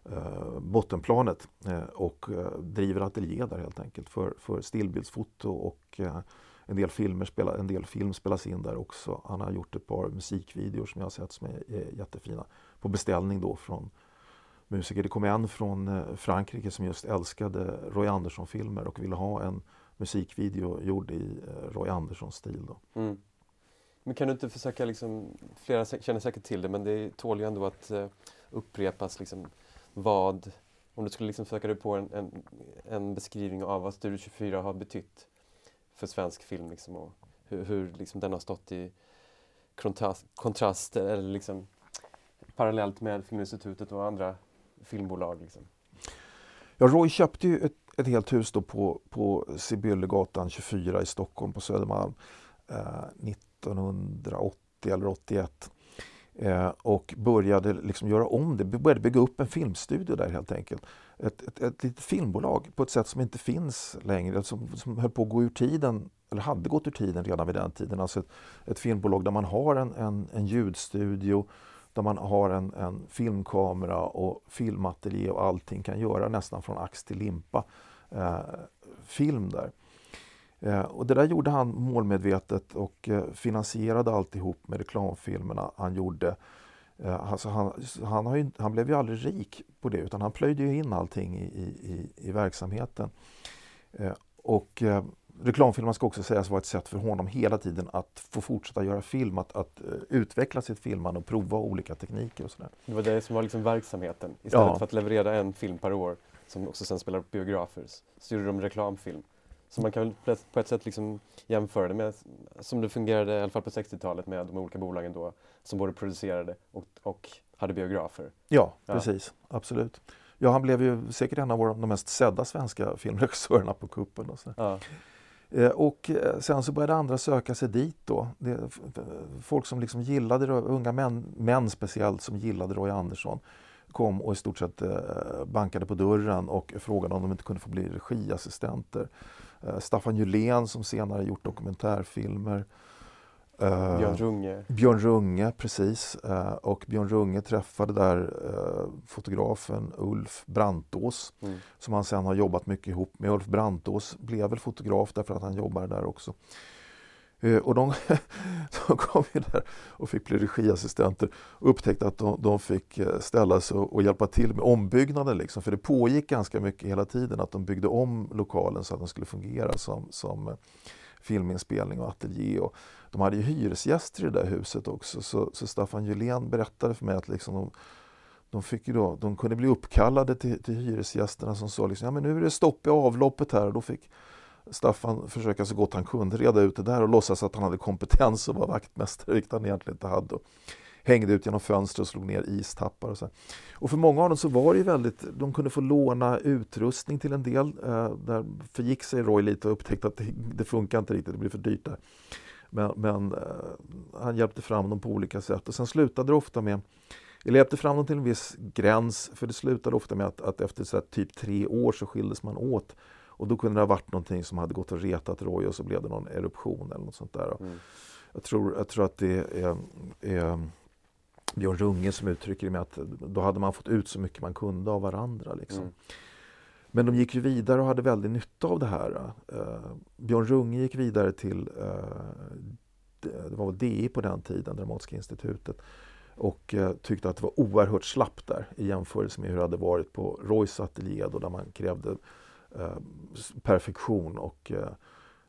eh, bottenplanet eh, och eh, driver ateljé där helt enkelt för, för stillbildsfoto och eh, en del, filmer spela, en del film spelas in där också. Han har gjort ett par musikvideor som jag har sett som är, är jättefina på beställning då från musiker. Det kom en från eh, Frankrike som just älskade Roy Andersson-filmer och ville ha en musikvideo gjord i eh, Roy Andersson-stil. Då. Mm. Men kan du inte försöka, liksom, flera känner säkert till det, men det tål ju ändå att eh, upprepas liksom, vad, om du skulle liksom försöka dig på en, en, en beskrivning av vad Studio 24 har betytt för svensk film liksom, och hur, hur liksom, den har stått i kontrast, kontrast eller liksom, parallellt med Filminstitutet och andra filmbolag. Liksom. Ja, Roy köpte ju ett, ett helt hus då på, på Sibyllegatan 24 i Stockholm på Södermalm eh, 1980 eller 81 eh, och började liksom göra om det, började bygga upp en filmstudio där helt enkelt. Ett, ett, ett litet filmbolag på ett sätt som inte finns längre, som, som höll på att gå ur tiden, eller hade gått ur tiden redan vid den tiden. Alltså ett, ett filmbolag där man har en, en, en ljudstudio, där man har en, en filmkamera och filmateljé och allting kan göra nästan från ax till limpa eh, film där. Eh, och det där gjorde han målmedvetet och eh, finansierade alltihop med reklamfilmerna han gjorde. Eh, alltså han, han, har ju, han blev ju aldrig rik på det utan han plöjde ju in allting i, i, i verksamheten. Eh, och eh, reklamfilmen ska också sägas vara ett sätt för honom hela tiden att få fortsätta göra film, att, att eh, utveckla sitt filmande och prova olika tekniker och sådär. Det var det som var liksom verksamheten. Istället Ja. för att leverera en film per år som också sen spelar på biografer så gjorde de reklamfilm. Så man kan väl på ett- på ett sätt liksom jämföra det med som det fungerade i alla fall på 60-talet med de olika bolagen då som både producerade och, och hade biografer. Ja, Ja. precis. Absolut. Ja, han blev ju säkert en av våra, de mest sedda svenska filmregissörerna på kuppen. Och så. Ja. Eh, och eh, sen så började andra söka sig dit då. Det, folk som liksom gillade, unga män, män speciellt, som gillade Roy Andersson kom och i stort sett eh, bankade på dörren och frågade om de inte kunde få bli regiassistenter. Staffan Julén som senare gjort dokumentärfilmer. Eh, Björn Runge. Björn Runge, precis. Eh, och Björn Runge träffade där eh, fotografen Ulf Brantås Mm. som han sen har jobbat mycket ihop med. Ulf Brantås blev väl fotograf därför att han jobbar där också. Och de, de kom ju där och fick bli regiassistenter och upptäckte att de, de fick ställa sig och, och hjälpa till med ombyggnaden. Liksom. För det pågick ganska mycket hela tiden att de byggde om lokalen så att den skulle fungera som, som filminspelning och ateljé. Och de hade ju hyresgäster i det där huset också så, så Staffan Julén berättade för mig att liksom de, de, fick ju då, de kunde bli uppkallade till, till hyresgästerna som sa liksom, ja, men nu är det stopp i avloppet här och då fick Staffan försöka så gott han kunde reda ut det där och låtsas att han hade kompetens och var vaktmästare, vilket han egentligen inte hade. Hängde ut genom fönster och slog ner istappar och så. Och för många av dem så var det ju väldigt, de kunde få låna utrustning till en del. Eh, där förgick sig Roy lite och upptäckte att det, det funkar inte riktigt, det blir för dyrt där. Men, men eh, han hjälpte fram dem på olika sätt och sen slutade det ofta med eller hjälpte fram dem till en viss gräns för det slutade ofta med att, att efter så typ tre år så skildes man åt. Och då kunde det ha varit någonting som hade gått och retat Roy och så blev det någon eruption eller något sånt där. Mm. Jag, tror, jag tror att det är, är Björn Runge som uttrycker det med att då hade man fått ut så mycket man kunde av varandra. Liksom. Mm. Men de gick ju vidare och hade väldigt nytta av det här. Eh, Björn Runge gick vidare till, eh, det var DI på den tiden, Dramatiska institutet, och eh, tyckte att det var oerhört slappt där i jämförelse med hur det hade varit på Roys ateljé då, där man krävde eh, perfektion och eh,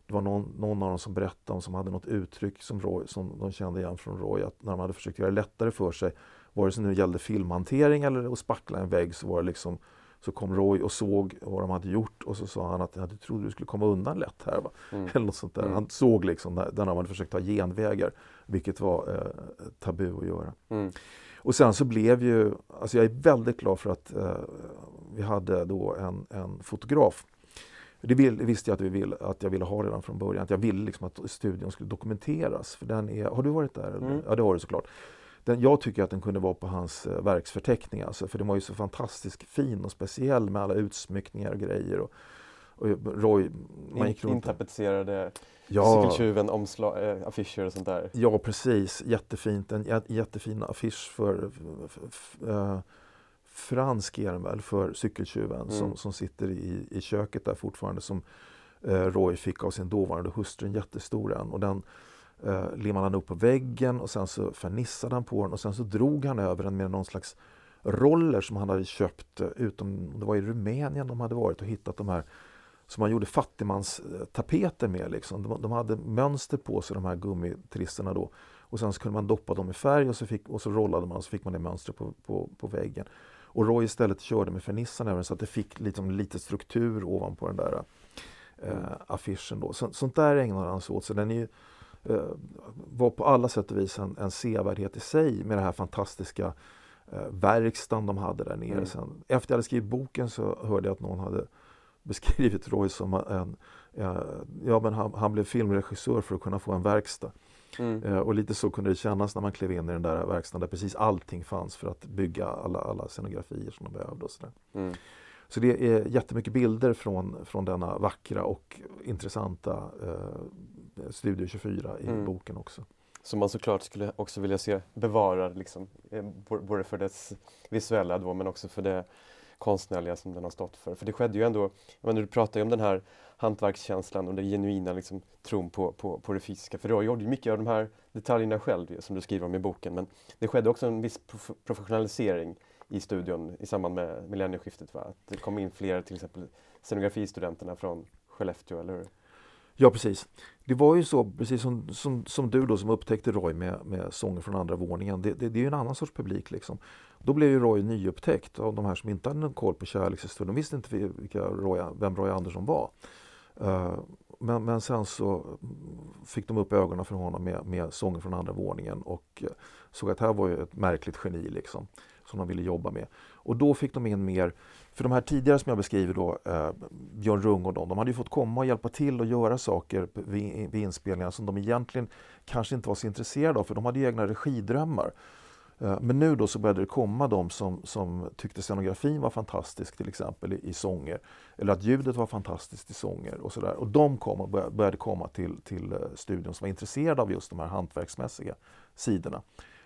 det var någon, någon av dem som berättade om som hade något uttryck som, Roy, som de kände igen från Roy att när de hade försökt göra det lättare för sig vare sig det nu gällde filmhantering eller att spackla en vägg så var det liksom så kom Roy och såg vad de hade gjort och så sa han att jag trodde du skulle komma undan lätt här. Va? Mm. Eller något sånt där. Mm. Han såg liksom när, när de hade försökt ta genvägar, vilket var eh, tabu att göra. Mm. Och sen så blev ju, alltså jag är väldigt glad för att eh, vi hade då en, en fotograf. Det vill, visste jag att, vi vill, att jag ville ha redan från början, att jag ville liksom att studion skulle dokumenteras. För den är, har du varit där? Mm. Ja, det har du såklart. Den, jag tycker att den kunde vara på hans eh, verksförteckning, alltså, för den var ju så fantastiskt fin och speciell med alla utsmyckningar och grejer. Och, och Roy, man gick runt intapetserade Ja, cykeltjuven, omslag, äh, affischer och sånt där. Ja, precis. Jättefint. En jä- jättefin affisch för, för, för, eh, fransk är den väl, för cykeltjuven Mm. som, som sitter i, i köket där fortfarande som eh, Roy fick av sin dåvarande hustru, en jättestor en. Och den eh, limmade han upp på väggen och sen så fernissade han på den och sen så drog han över den med någon slags roller som han hade köpt eh, utom, det var i Rumänien de hade varit och hittat de här som man gjorde fattigmanstapeter med. Liksom. De, de hade mönster på sig de här gummitristerna då. Och sen så kunde man doppa dem i färg och så, fick, och så rollade man och så fick man det mönstret på, på, på väggen. Och Roy istället körde med fernissan den så att det fick liksom lite struktur ovanpå den där eh, affischen. Då. Så, sånt där ägnade han sig åt. Så den är ju, eh, var på alla sätt och vis en, en sevärdhet i sig med det här fantastiska eh, verkstaden de hade där nere. Mm. Sen, efter jag hade skrivit boken så hörde jag att någon hade beskrivit Roy som en, ja men han, han blev filmregissör för att kunna få en verkstad. Mm. Eh, och lite så kunde det kännas när man klev in i den där verkstaden där precis allting fanns för att bygga alla, alla scenografier som de behövde. Och så, där. Mm. så det är jättemycket bilder från, från denna vackra och intressanta eh, Studio 24 i Mm. boken också. Som man såklart skulle också vilja se bevarad, liksom, eh, både för dess visuella då, men också för det konstnärliga som den har stått för. För det skedde ju ändå, jag menar, du pratar ju om den här hantverkskänslan och den genuina liksom, tron på, på, på det fysiska. För Roy gjorde ju mycket av de här detaljerna själv, som du skriver om i boken. Men det skedde också en viss prof- professionalisering i studion i samband med millennieskiftet. Va? Att det kom in fler, till exempel scenografistudenterna från Skellefteå, eller hur? Ja precis. Det var ju så, precis som, som, som du då som upptäckte Roy med, med sånger från andra våningen. Det, det, det är ju en annan sorts publik liksom. Då blev ju Roy nyupptäckt av de här som inte hade någon koll på kärlekshistorien. De visste inte vilka Roy, vem Roy Andersson var. Eh, men, men sen så fick de upp ögonen för honom med, med sånger från andra våningen och eh, såg att här var ju ett märkligt geni liksom, som de ville jobba med. Och då fick de in mer, för de här tidigare som jag beskriver då, eh, Björn Rung och dem, de hade ju fått komma och hjälpa till och göra saker vid, vid inspelningar som de egentligen kanske inte var så intresserade av, för de hade ju egna regidrömmar. Eh, Men nu då så började det komma de som, som tyckte scenografin var fantastisk till exempel i, i sånger. Eller att ljudet var fantastiskt i sånger och sådär. Och de kom och började, komma till, till eh, studion som var intresserade av just de här hantverksmässiga sidorna.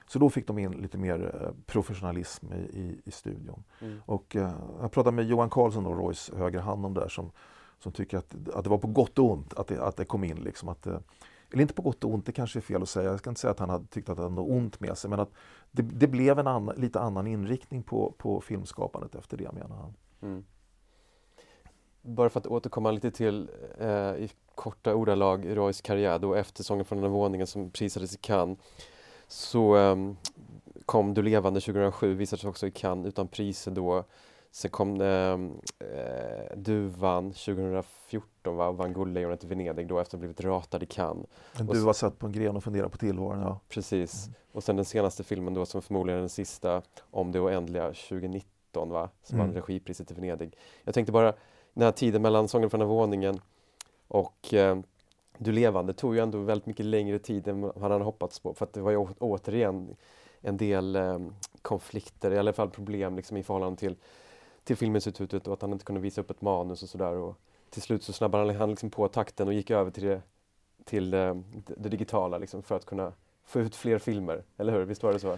Så då fick de in lite mer eh, professionalism i, i, i studion. Mm. Och eh, jag pratade med Johan Karlsson, då, Roys högra hand om det där, som, som tycker att, att det var på gott och ont att det, att det kom in. Liksom, att, eller inte på gott och ont, det kanske är fel att säga. Jag ska inte säga att han hade tyckt att det hade något ont med sig, men att det, det blev en annan, lite annan inriktning på, på filmskapandet efter det, menar han. Mm. Bara för att återkomma lite till eh, i korta ordalag Roys karriär då efter Sången från den våningen som prisades i Cannes så eh, kom Du levande 2007, visades också i Cannes utan priser då. Sen kom ehm, eh, Duvan 2014 va, och vann Guldlejonet i Venedig då efter att ha blivit ratad i Cannes. Men du har satt på en gren och funderat på tillvaron, ja. Precis. Och sen den senaste filmen då som förmodligen är den sista om det oändliga 2019 va, som Mm. vann regipriset i Venedig. Jag tänkte bara den här tiden mellan Sången från den våningen och eh, Du levande tog ju ändå väldigt mycket längre tid än han hade hoppats på för att det var ju återigen en del eh, konflikter, i alla fall problem liksom, i förhållande till, till Filminstitutet och att han inte kunde visa upp ett manus och sådär. Till slut så snabbade han, liksom på takten och gick över till det, till eh, det, det digitala liksom, för att kunna få ut fler filmer, eller hur? Visst var det så?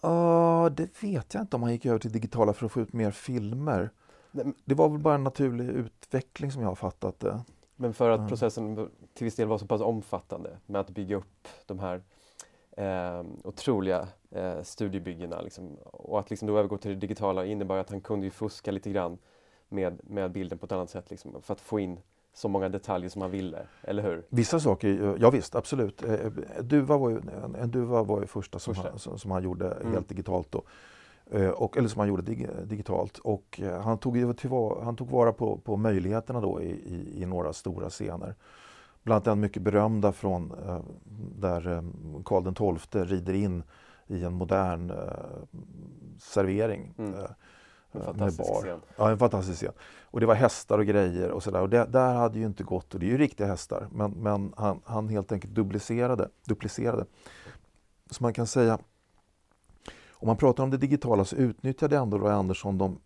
Ja, det vet jag inte om han gick över till digitala för att få ut mer filmer. Nej, Det var väl bara en naturlig utveckling som jag har fattat det. Men för att processen till viss del var så pass omfattande med att bygga upp de här eh, otroliga eh, studiebyggena liksom, och att liksom då övergå till det digitala innebar att han kunde ju fuska lite grann med, med bilden på ett annat sätt liksom, för att få in så många detaljer som han ville, eller hur? Vissa saker, ja visst, absolut. Eh, Duva var ju, en, Duva var ju första som, Första. Han, som, han gjorde Mm. helt digitalt då. Eh, Och, eller som han gjorde dig, digitalt. Och eh, han tog, han tog vara på, på möjligheterna då i, i, i några stora scener. Bland annat den mycket berömda från eh, där eh, Karl XII rider in i en modern eh, servering. Mm. En fantastisk bar. scen. Ja, en fantastisk scen. Och det var hästar och grejer och sådär. Och det där hade ju inte gått, och det är ju riktiga hästar, men, men han, han helt enkelt duplicerade, duplicerade. Så man kan säga, om man pratar om det digitala så utnyttjade ändå Roy Andersson de,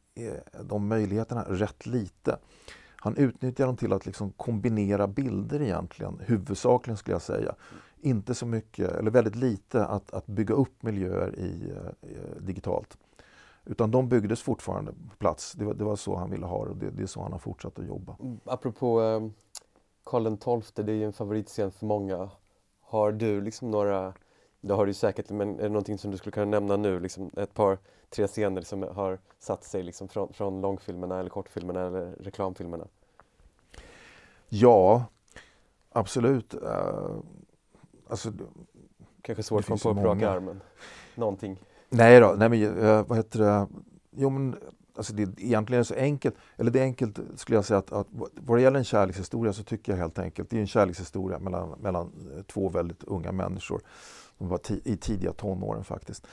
de möjligheterna rätt lite. Han utnyttjar dem till att liksom kombinera bilder egentligen, huvudsakligen skulle jag säga. Inte så mycket, eller väldigt lite, att, att bygga upp miljöer i, eh, digitalt. Utan de byggdes fortfarande på plats. Det var, det var så han ville ha det och det, det är så han har fortsatt att jobba. Mm, apropå eh, Karl XII, det är ju en favoritscen för många. Har du liksom några, det har du säkert, men är det någonting som du skulle kunna nämna nu? Liksom ett par, tre scener som har satt sig liksom från, från långfilmerna eller kortfilmerna eller reklamfilmerna? Ja, absolut. Uh, alltså, Kanske svårt att komma på på raka armen. Någonting. Nej då, nej men uh, vad heter det? Jo men alltså det är egentligen så enkelt, eller det är enkelt skulle jag säga att, att vad det gäller en kärlekshistoria så tycker jag helt enkelt, det är en kärlekshistoria mellan, mellan eh, två väldigt unga människor. De var i tidiga tonåren faktiskt.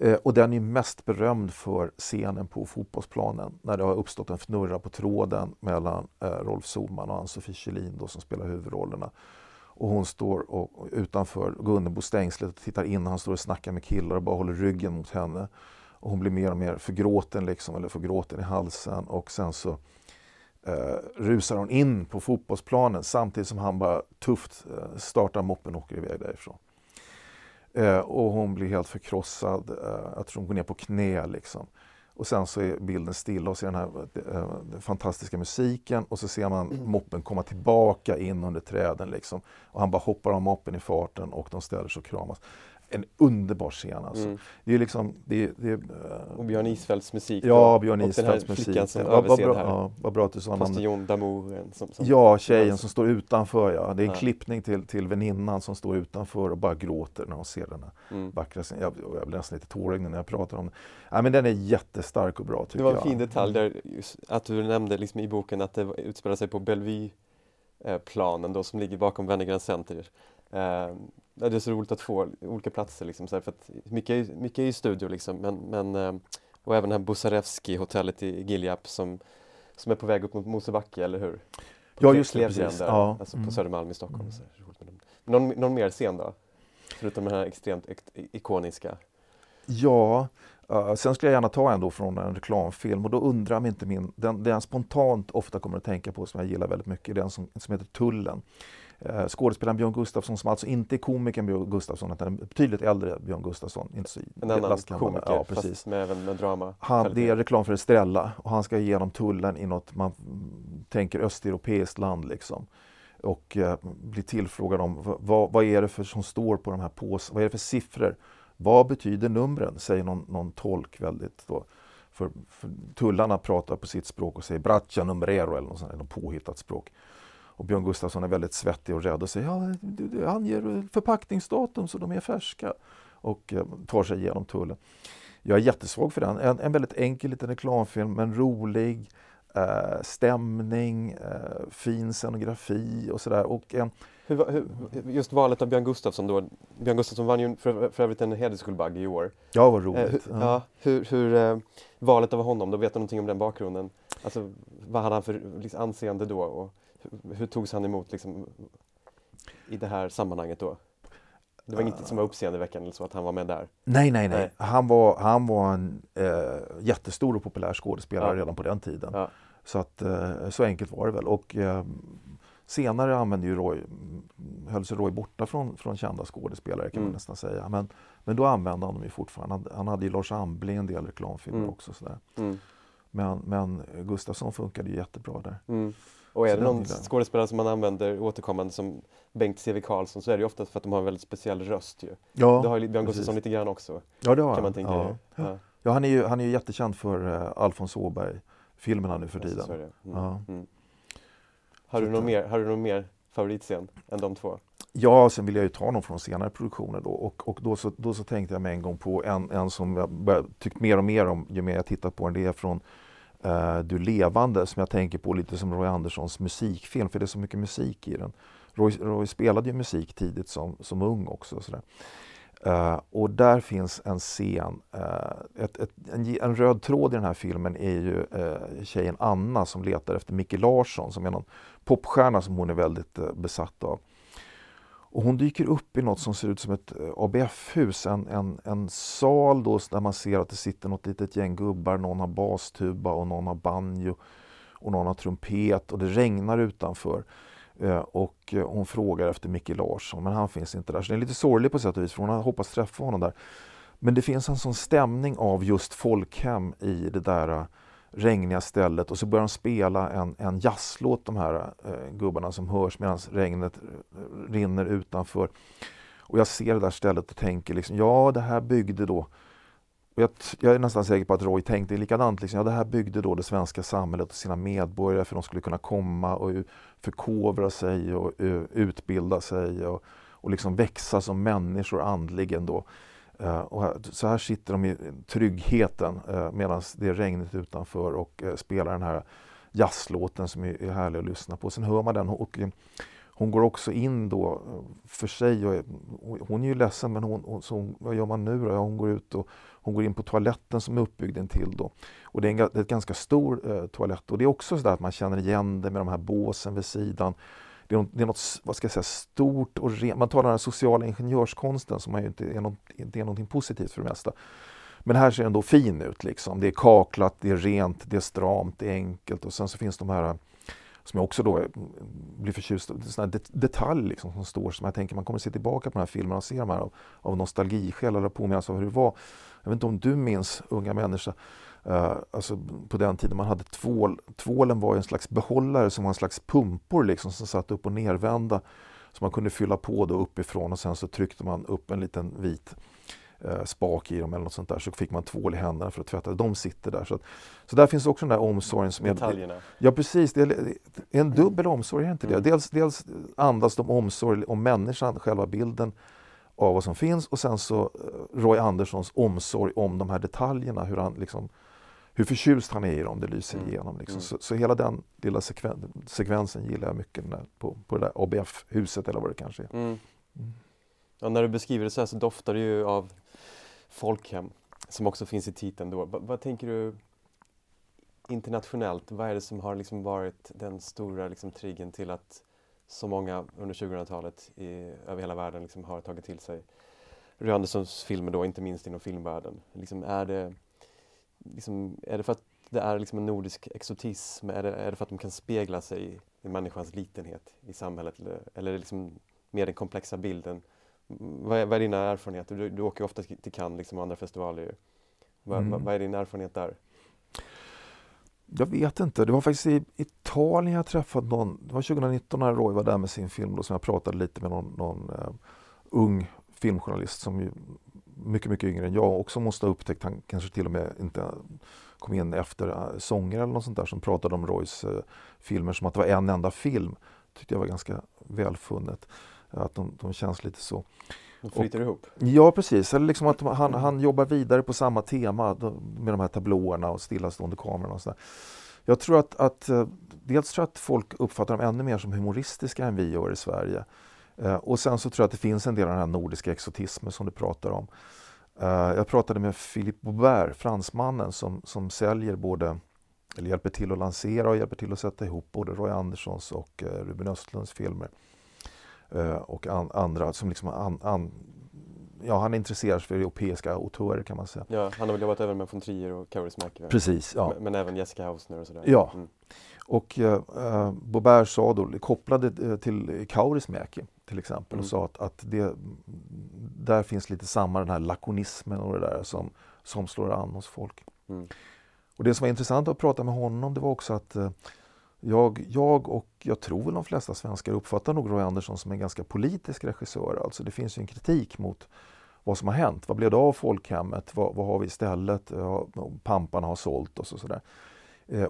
Eh, och den är mest berömd för scenen på fotbollsplanen när det har uppstått en fnurra på tråden mellan eh, Rolf Solman och Ann-Sofie Kjellin då, som spelar huvudrollerna. Och hon står och, utanför Gunnebo-stängslet och tittar in. Han står och snackar med killar och bara håller ryggen mot henne. Och hon blir mer och mer förgråten, liksom, eller förgråten i halsen. Och sen så eh, rusar hon in på fotbollsplanen samtidigt som han bara tufft eh, startar moppen och åker iväg därifrån. Eh, och hon blir helt förkrossad. Eh, jag tror hon går ner på knä liksom. Och sen så är bilden stilla och ser den här eh, den fantastiska musiken och så ser man mm. moppen komma tillbaka in under träden liksom. Och han bara hoppar av moppen i farten och de ställer sig och kramas en underbar scen alltså. Mm. Det är liksom, det, det, och Björn Isfälts musik. Ja, Björn Isfälts musik. Flickan som ja, vad, bra, här. Ja, vad bra att du sa Postillon Damour. Som, som, ja, tjejen som står utanför. Ja. Det är en ja. klippning till, till väninnan som står utanför och bara gråter när hon ser den här mm. vackra scenen. Jag, jag blir nästan lite tårögd när jag pratar om den. Ja, men den är jättestark och bra tycker jag. Det var en jag. fin detalj där, att du nämnde liksom i boken att det utspelar sig på Bellevue planen då som ligger bakom Wennergren Center. Eh, det är så roligt att få olika platser liksom, så här, för att mycket, mycket är ju studio liksom, men, men eh, och även det här Bosarevski hotellet i Giljap som, som är på väg upp mot Mosebacke, eller hur? På ja, just det, precis. Där, ja. Alltså på mm. Södermalm i Stockholm. Mm. Så någon, någon mer scen då? Förutom den här extremt ikoniska? Ja, uh, sen skulle jag gärna ta en då från en reklamfilm och då undrar om inte min, den, den jag spontant ofta kommer att tänka på som jag gillar väldigt mycket, den som, som heter Tullen. Eh, skådespelaren Björn Gustafsson som alltså inte är komikern Björn Gustafsson utan en betydligt äldre Björn Gustafsson. Inte så en annan komiker ja, precis. fast med, med drama. Han, det är reklam för Estrella och han ska igenom tullen i något man tänker östeuropeiskt land liksom. Och eh, blir tillfrågad om vad, vad är det för som står på de här påsarna, vad är det för siffror? Vad betyder numren? Säger någon, någon tolk väldigt då. För, för tullarna pratar på sitt språk och säger braccia numrero eller något, sånt, något påhittat språk. Och Björn Gustafsson är väldigt svettig och rädd och säger ja, du, du anger förpackningsdatum så de är färska och eh, tar sig igenom tullen. Jag är jättesvag för den. En, en väldigt enkel liten reklamfilm men rolig, eh, stämning, eh, fin scenografi och sådär. hur, hur, just valet av Björn Gustafsson då. Björn Gustafsson vann ju för, för övrigt en hedersguldbagge i år. Ja, vad roligt. Eh, hur, ja. hur, hur eh, valet av honom, då vet du någonting om den bakgrunden? Alltså, vad hade han för liksom, anseende då? Och, hur togs han emot liksom, i det här sammanhanget då? Det var inget som var uppseendeväckande så att han var med där? Nej, nej, nej. nej. Han, var, han var en eh, jättestor och populär skådespelare ja. redan på den tiden. Ja. Så, att, eh, så enkelt var det väl. Och, eh, senare använde ju Roy, höll sig Roy borta från, från kända skådespelare kan mm. man nästan säga. Men, men då använde han dem ju fortfarande. Han, han hade ju Lars Ambling en del reklamfilmer mm. också. Sådär. Mm. Men, men Gustafsson funkade ju jättebra där. Och är det någon skådespelare som man använder återkommande som Bengt C.V. Karlsson så är det ju ofta för att de har en väldigt speciell röst ju. Ja, det har ju Björn Gustafsson lite grann också. Ja, det har kan man tänka ja. Ja. ja. han är ju, han är ju jättekänd för uh, Alfons Åberg-filmerna nu för tiden. Mm. Mm. Har, du någon mer, har du någon mer favoritscen än de två? Ja, sen vill jag ju ta någon från senare produktioner då och, och då, så, då så tänkte jag med en gång på en, en som jag tyckt mer och mer om ju mer jag tittat på den. Det är från Eh, du levande som jag tänker på lite som Roy Anderssons musikfilm för det är så mycket musik i den. Roy, Roy spelade ju musik tidigt som, som ung också. Sådär. Uh, och där finns en scen, uh, ett, ett, en, en, röd tråd i den här filmen är ju uh, tjejen Anna som letar efter Micke Larsson som är någon popstjärna som hon är väldigt besatt av. Och hon dyker upp i något som ser ut som ett eh, ABF-hus, en, en, en sal då där man ser att det sitter något litet gäng gubbar, någon har bastuba och någon har banjo och någon har trumpet och det regnar utanför. Eh, och eh, hon frågar efter Micke Larsson men han finns inte där. Så det är lite sorgligt på sätt och vis för hon har hoppats träffa honom där. Men det finns en sån stämning av just folkhem i det där regniga stället och så börjar de spela en, en jazzlåt de här eh, gubbarna som hörs medan regnet eh, rinner utanför. Och jag ser det där stället och tänker liksom, ja det här byggde då och jag, jag, är nästan säker på att Roy tänkte likadant. Liksom, ja, det här byggde då det svenska samhället och sina medborgare för att de skulle kunna komma och förkovra sig och eh, utbilda sig och, och liksom växa som människor andligen. Då. Uh, och så här sitter de i tryggheten uh, medan det är regnet utanför och uh, spelar den här jazzlåten som är, är härlig att lyssna på. Sen hör man den och hon går också in då för sig. Och, hon är ju ledsen men hon, så vad gör man nu då? Ja, hon går ut och hon går in på toaletten som är uppbyggd intill då. Och det är en, det är ett ganska stor eh, toalett och det är också så att man känner igen det med de här båsen vid sidan. Det är, något, det är något vad ska jag säga, stort och rent. Man talar om den sociala ingenjörskonsten som är inte är, något, inte är någonting positivt för det mesta. Men här ser den då fin ut. Liksom. Det är kaklat, det är rent, det är stramt, det är enkelt och sen så finns de här som jag också då eh, blir förtjust i, sådana det, detaljer liksom som står som jag tänker man kommer se tillbaka på den här filmen och se de här av, av nostalgiskäl eller påminnas av hur det var. Jag vet inte om du minns, unga människa, alltså på den tiden man hade tvål. Tvålen var en slags behållare som var en slags pumpor liksom som satt upp och nervända. Så man kunde fylla på då uppifrån och sen så tryckte man upp en liten vit eh, spak i dem eller något sånt där så fick man tvål i händerna för att tvätta. De sitter där. Så, att, så där finns också den där omsorgen. Som Detaljerna. Är, ja precis, det är en dubbel omsorg, är inte det? Mm. Dels, dels andas de omsorg om människan, själva bilden av vad som finns och sen så eh, Roy Anderssons omsorg om de här detaljerna, hur han liksom hur förtjust han är i dem, det lyser mm. igenom. Liksom. Mm. Så, så, hela den lilla sekven, sekvensen gillar jag mycket där, på, på det där ABF-huset eller vad det kanske är. Mm. mm. Ja, när du beskriver det så här så doftar det ju av folkhem som också finns i titeln då. Vad tänker du internationellt? Vad är det som har liksom varit den stora liksom triggen till att så många under 2000-talet över hela världen liksom har tagit till sig Anderssons filmer då, inte minst inom filmvärlden. Liksom är, det, liksom, är det för att det är liksom en nordisk exotism? Är det, är det för att de kan spegla sig i människans litenhet i samhället? Eller, eller är det liksom mer den komplexa bilden vad är, vad är dina erfarenheter? Du, du åker ofta till Cannes liksom, och andra festivaler. Vad, mm. vad är din erfarenhet där? Jag vet inte. Det var faktiskt i Italien jag träffade någon, det var 2019 när Roy var där med sin film då, som jag pratade lite med någon, någon uh, ung filmjournalist som ju mycket, mycket yngre än jag också måste ha upptäckt, han kanske till och med inte kom in efter uh, sånger eller något sånt där som pratade om Roys uh, filmer som att det var en enda film. tyckte jag var ganska välfunnet. Att de, de känns lite så. De flyter och, ihop? Ja precis, eller liksom att han, han jobbar vidare på samma tema med de här tablåerna och stillastående kamerorna och sådär. Jag tror att, att eh, dels tror jag att folk uppfattar dem ännu mer som humoristiska än vi gör i Sverige. Eh, och sen så tror jag att det finns en del av den här nordiska exotismen som du pratar om. Eh, jag pratade med Philippe Boubert, fransmannen som, som säljer både eller hjälper till att lansera och hjälper till att sätta ihop både Roy Anderssons och Ruben Östlunds filmer. Eh, och an, andra som liksom an, an, ja, han intresserar sig för europeiska autörer kan man säga. Ja, han har väl jobbat även med von Trier och Kaurismäki? Precis, ja. Men, men, även Jessica Hausner och sådär? Ja. Mm. Och eh, eh Bobert sa då, kopplade eh, till Kaurismäki till exempel mm. och sa att, att det, där finns lite samma den här lakonismen och det där som, som slår an hos folk. Mm. Och det som var intressant att prata med honom det var också att eh, jag, jag och jag tror väl de flesta svenskar uppfattar nog Roy Andersson som en ganska politisk regissör. Alltså det finns ju en kritik mot vad som har hänt. Vad blev det av folkhemmet? Vad, vad har vi istället? Ja, pamparna har sålt oss och sådär. Eh,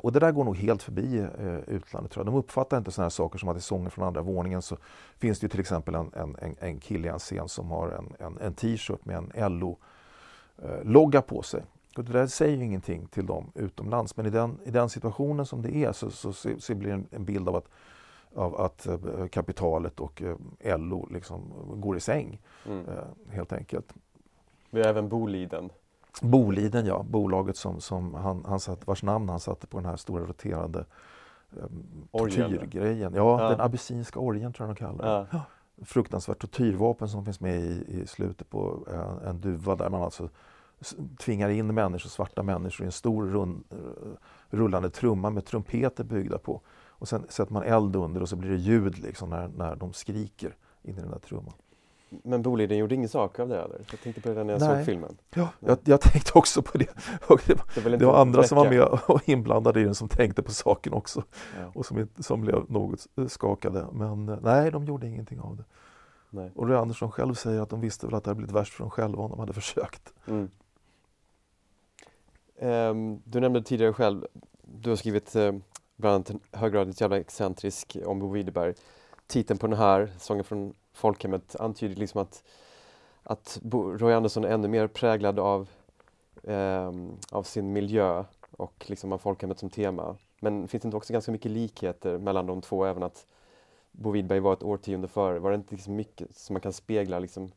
och det där går nog helt förbi eh, utlandet. Tror jag. De uppfattar inte sådana saker som att i sånger från andra våningen så finns det ju till exempel en, en, en kille i en scen som har en, en, en t-shirt med en LO-logga eh, på sig. Och det där säger ju ingenting till dem utomlands men i den, i den situationen som det är så, så, så, så blir det en, bild av att, av att eh, kapitalet och eh, LO liksom går i säng mm. eh, helt enkelt. Vi har även Boliden. Boliden ja, bolaget som, som han, han satt, vars namn han satte på den här stora roterande eh, tortyrgrejen. Ja, ja, den abessinska orgen tror jag de kallar det. Ja. Fruktansvärt tortyrvapen som finns med i, i slutet på en, en duva där man alltså tvingar in människor, svarta människor i en stor rund, rullande trumma med trumpeter byggda på. Och sen sätter man eld under och så blir det ljud liksom när, när de skriker in i den där trumman. Men Boliden gjorde ingen sak av det eller? Jag tänkte på det när jag Nej. såg filmen. Ja, jag, jag tänkte också på det. Det, väl det var andra som var med och inblandade i den som tänkte på saken också Ja. och som, som blev något skakade. Men eh, nej, de gjorde ingenting av det. Nej. Och Roy Andersson själv säger att de visste väl att det hade blivit värst för dem själva om de hade försökt. Mm. Ehm, du nämnde tidigare själv, du har skrivit eh, bland annat höggradigt jävla excentrisk om Bo Widerberg. Titeln på den här, Sången från folkhemmet, antyder liksom att, att Roy Andersson är ännu mer präglad av, ehm, av sin miljö och liksom av folkhemmet som tema. Men finns det inte också ganska mycket likheter mellan de två, även att Bo Widerberg var ett årtionde före? Var det inte liksom mycket som man kan spegla liksom,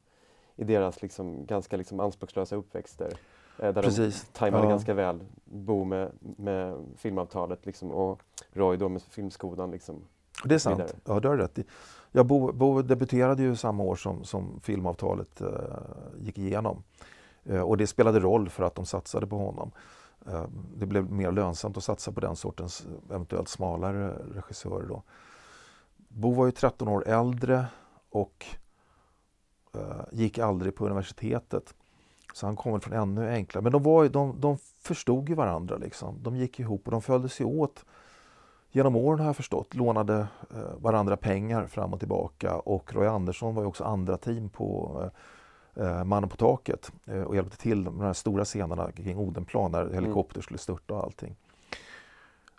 i deras liksom, ganska liksom, anspråkslösa uppväxter? Eh, där Precis. de tajmade Ja. ganska väl, Bo med, med filmavtalet liksom, och Roy då med filmskolan. Liksom. Det är sant. Vidare. Ja, det har du rätt i. Ja, Bo, Bo debuterade ju samma år som, som filmavtalet eh, gick igenom. Eh, och det spelade roll för att de satsade på honom. Eh, det blev mer lönsamt att satsa på den sortens eh, eventuellt smalare regissörer då. Bo var ju 13 år äldre och eh, gick aldrig på universitetet. Så han kom väl från ännu enklare. Men de, var ju, de, de förstod ju varandra. Liksom. De gick ihop och de följde sig åt genom åren har jag förstått, lånade eh, varandra pengar fram och tillbaka och Roy Andersson var ju också andra team på eh, Mannen på taket eh, och hjälpte till med de här stora scenerna kring Odenplan när helikopter skulle störta och allting.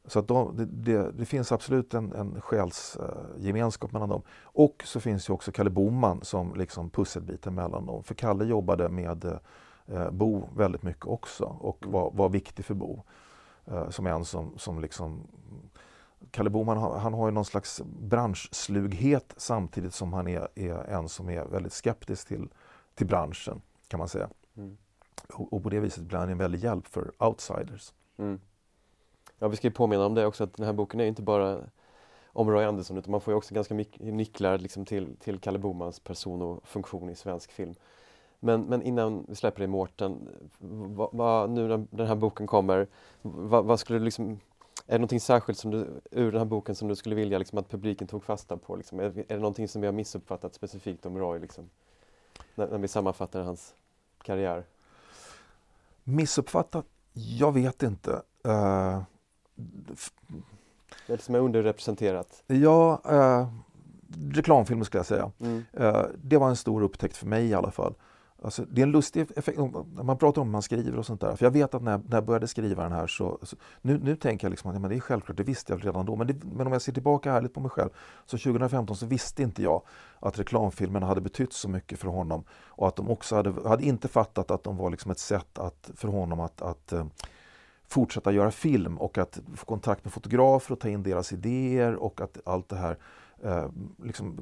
Så att de, det, det, det finns absolut en, en själsgemenskap mellan dem. Och så finns ju också Kalle Boman som liksom pusselbiten mellan dem. För Kalle jobbade med eh, Bo väldigt mycket också och var, var viktig för Bo. Eh, som en som, som liksom Kalle Boman han har ju någon slags branschslughet samtidigt som han är, är en som är väldigt skeptisk till, till branschen kan man säga. Mm. Och, och på det viset blir han en väldig hjälp för outsiders. Mm. Ja, vi ska ju påminna om det också att den här boken är inte bara om Roy Andersson utan man får ju också ganska mycket nycklar liksom till, till Kalle Bomans person och funktion i svensk film. Men, men innan vi släpper det Mårten, nu när den här boken kommer, vad, vad skulle du liksom, är det någonting särskilt som du, ur den här boken som du skulle vilja liksom, att publiken tog fasta på? Liksom? Är, är det någonting som vi har missuppfattat specifikt om Roy liksom? När, när vi sammanfattar hans karriär? Missuppfattat? Jag vet inte. F- Det som är underrepresenterat? ja, uh, reklamfilmer skulle jag säga. Mm. Eh, det var en stor upptäckt för mig i alla fall. Alltså, det är en lustig effekt, när man pratar om hur man skriver och sånt där. För jag vet att när, när jag började skriva den här så, så nu, nu tänker jag liksom att ja, men det är självklart, det visste jag redan då. Men, det, men om jag ser tillbaka ärligt på mig själv, så 2015 så visste inte jag att reklamfilmerna hade betytt så mycket för honom. Och att de också hade, hade inte fattat att de var liksom ett sätt att, för honom att, att eh, fortsätta göra film och att få kontakt med fotografer och ta in deras idéer och att allt det här eh, liksom,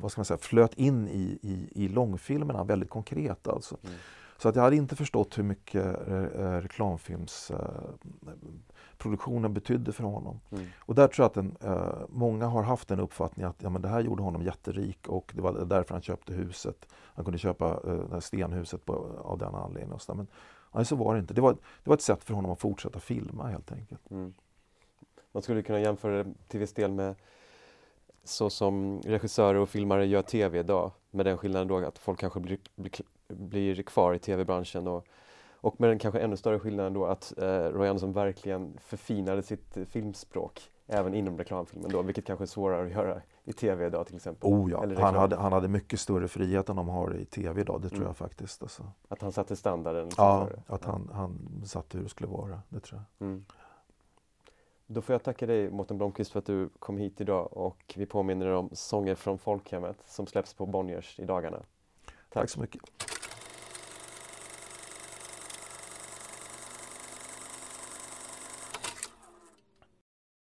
vad ska man säga, flöt in i, i, i långfilmerna väldigt konkret. Alltså. Mm. Så att jag hade inte förstått hur mycket eh, reklamfilmsproduktionen betydde för honom. Mm. Och där tror jag att den, eh, många har haft den uppfattningen att ja, men det här gjorde honom jätterik och det var därför han köpte huset. Han kunde köpa eh, stenhuset på, av den anledningen. Och så. Men nej, så var det inte. Det var, det var ett sätt för honom att fortsätta filma helt enkelt. Mm. Man skulle kunna jämföra det till viss del med så som regissörer och filmare gör tv idag med den skillnaden då att folk kanske blir, blir, blir kvar i tv-branschen och, och med den kanske ännu större skillnaden då att eh, Roy Andersson verkligen förfinade sitt filmspråk även inom reklamfilmen då, vilket kanske är svårare att göra i tv idag till exempel. Oh ja, han hade, han hade mycket större frihet än de har i tv idag, det tror Mm. jag faktiskt. Alltså. Att han satte standarden. Ja, att han, han satte hur det skulle vara, det tror jag. Mm. Då får jag tacka dig Mårten Blomqvist för att du kom hit idag och vi påminner om Sånger från folkhemmet som släpps på Bonniers i dagarna. Tack så mycket.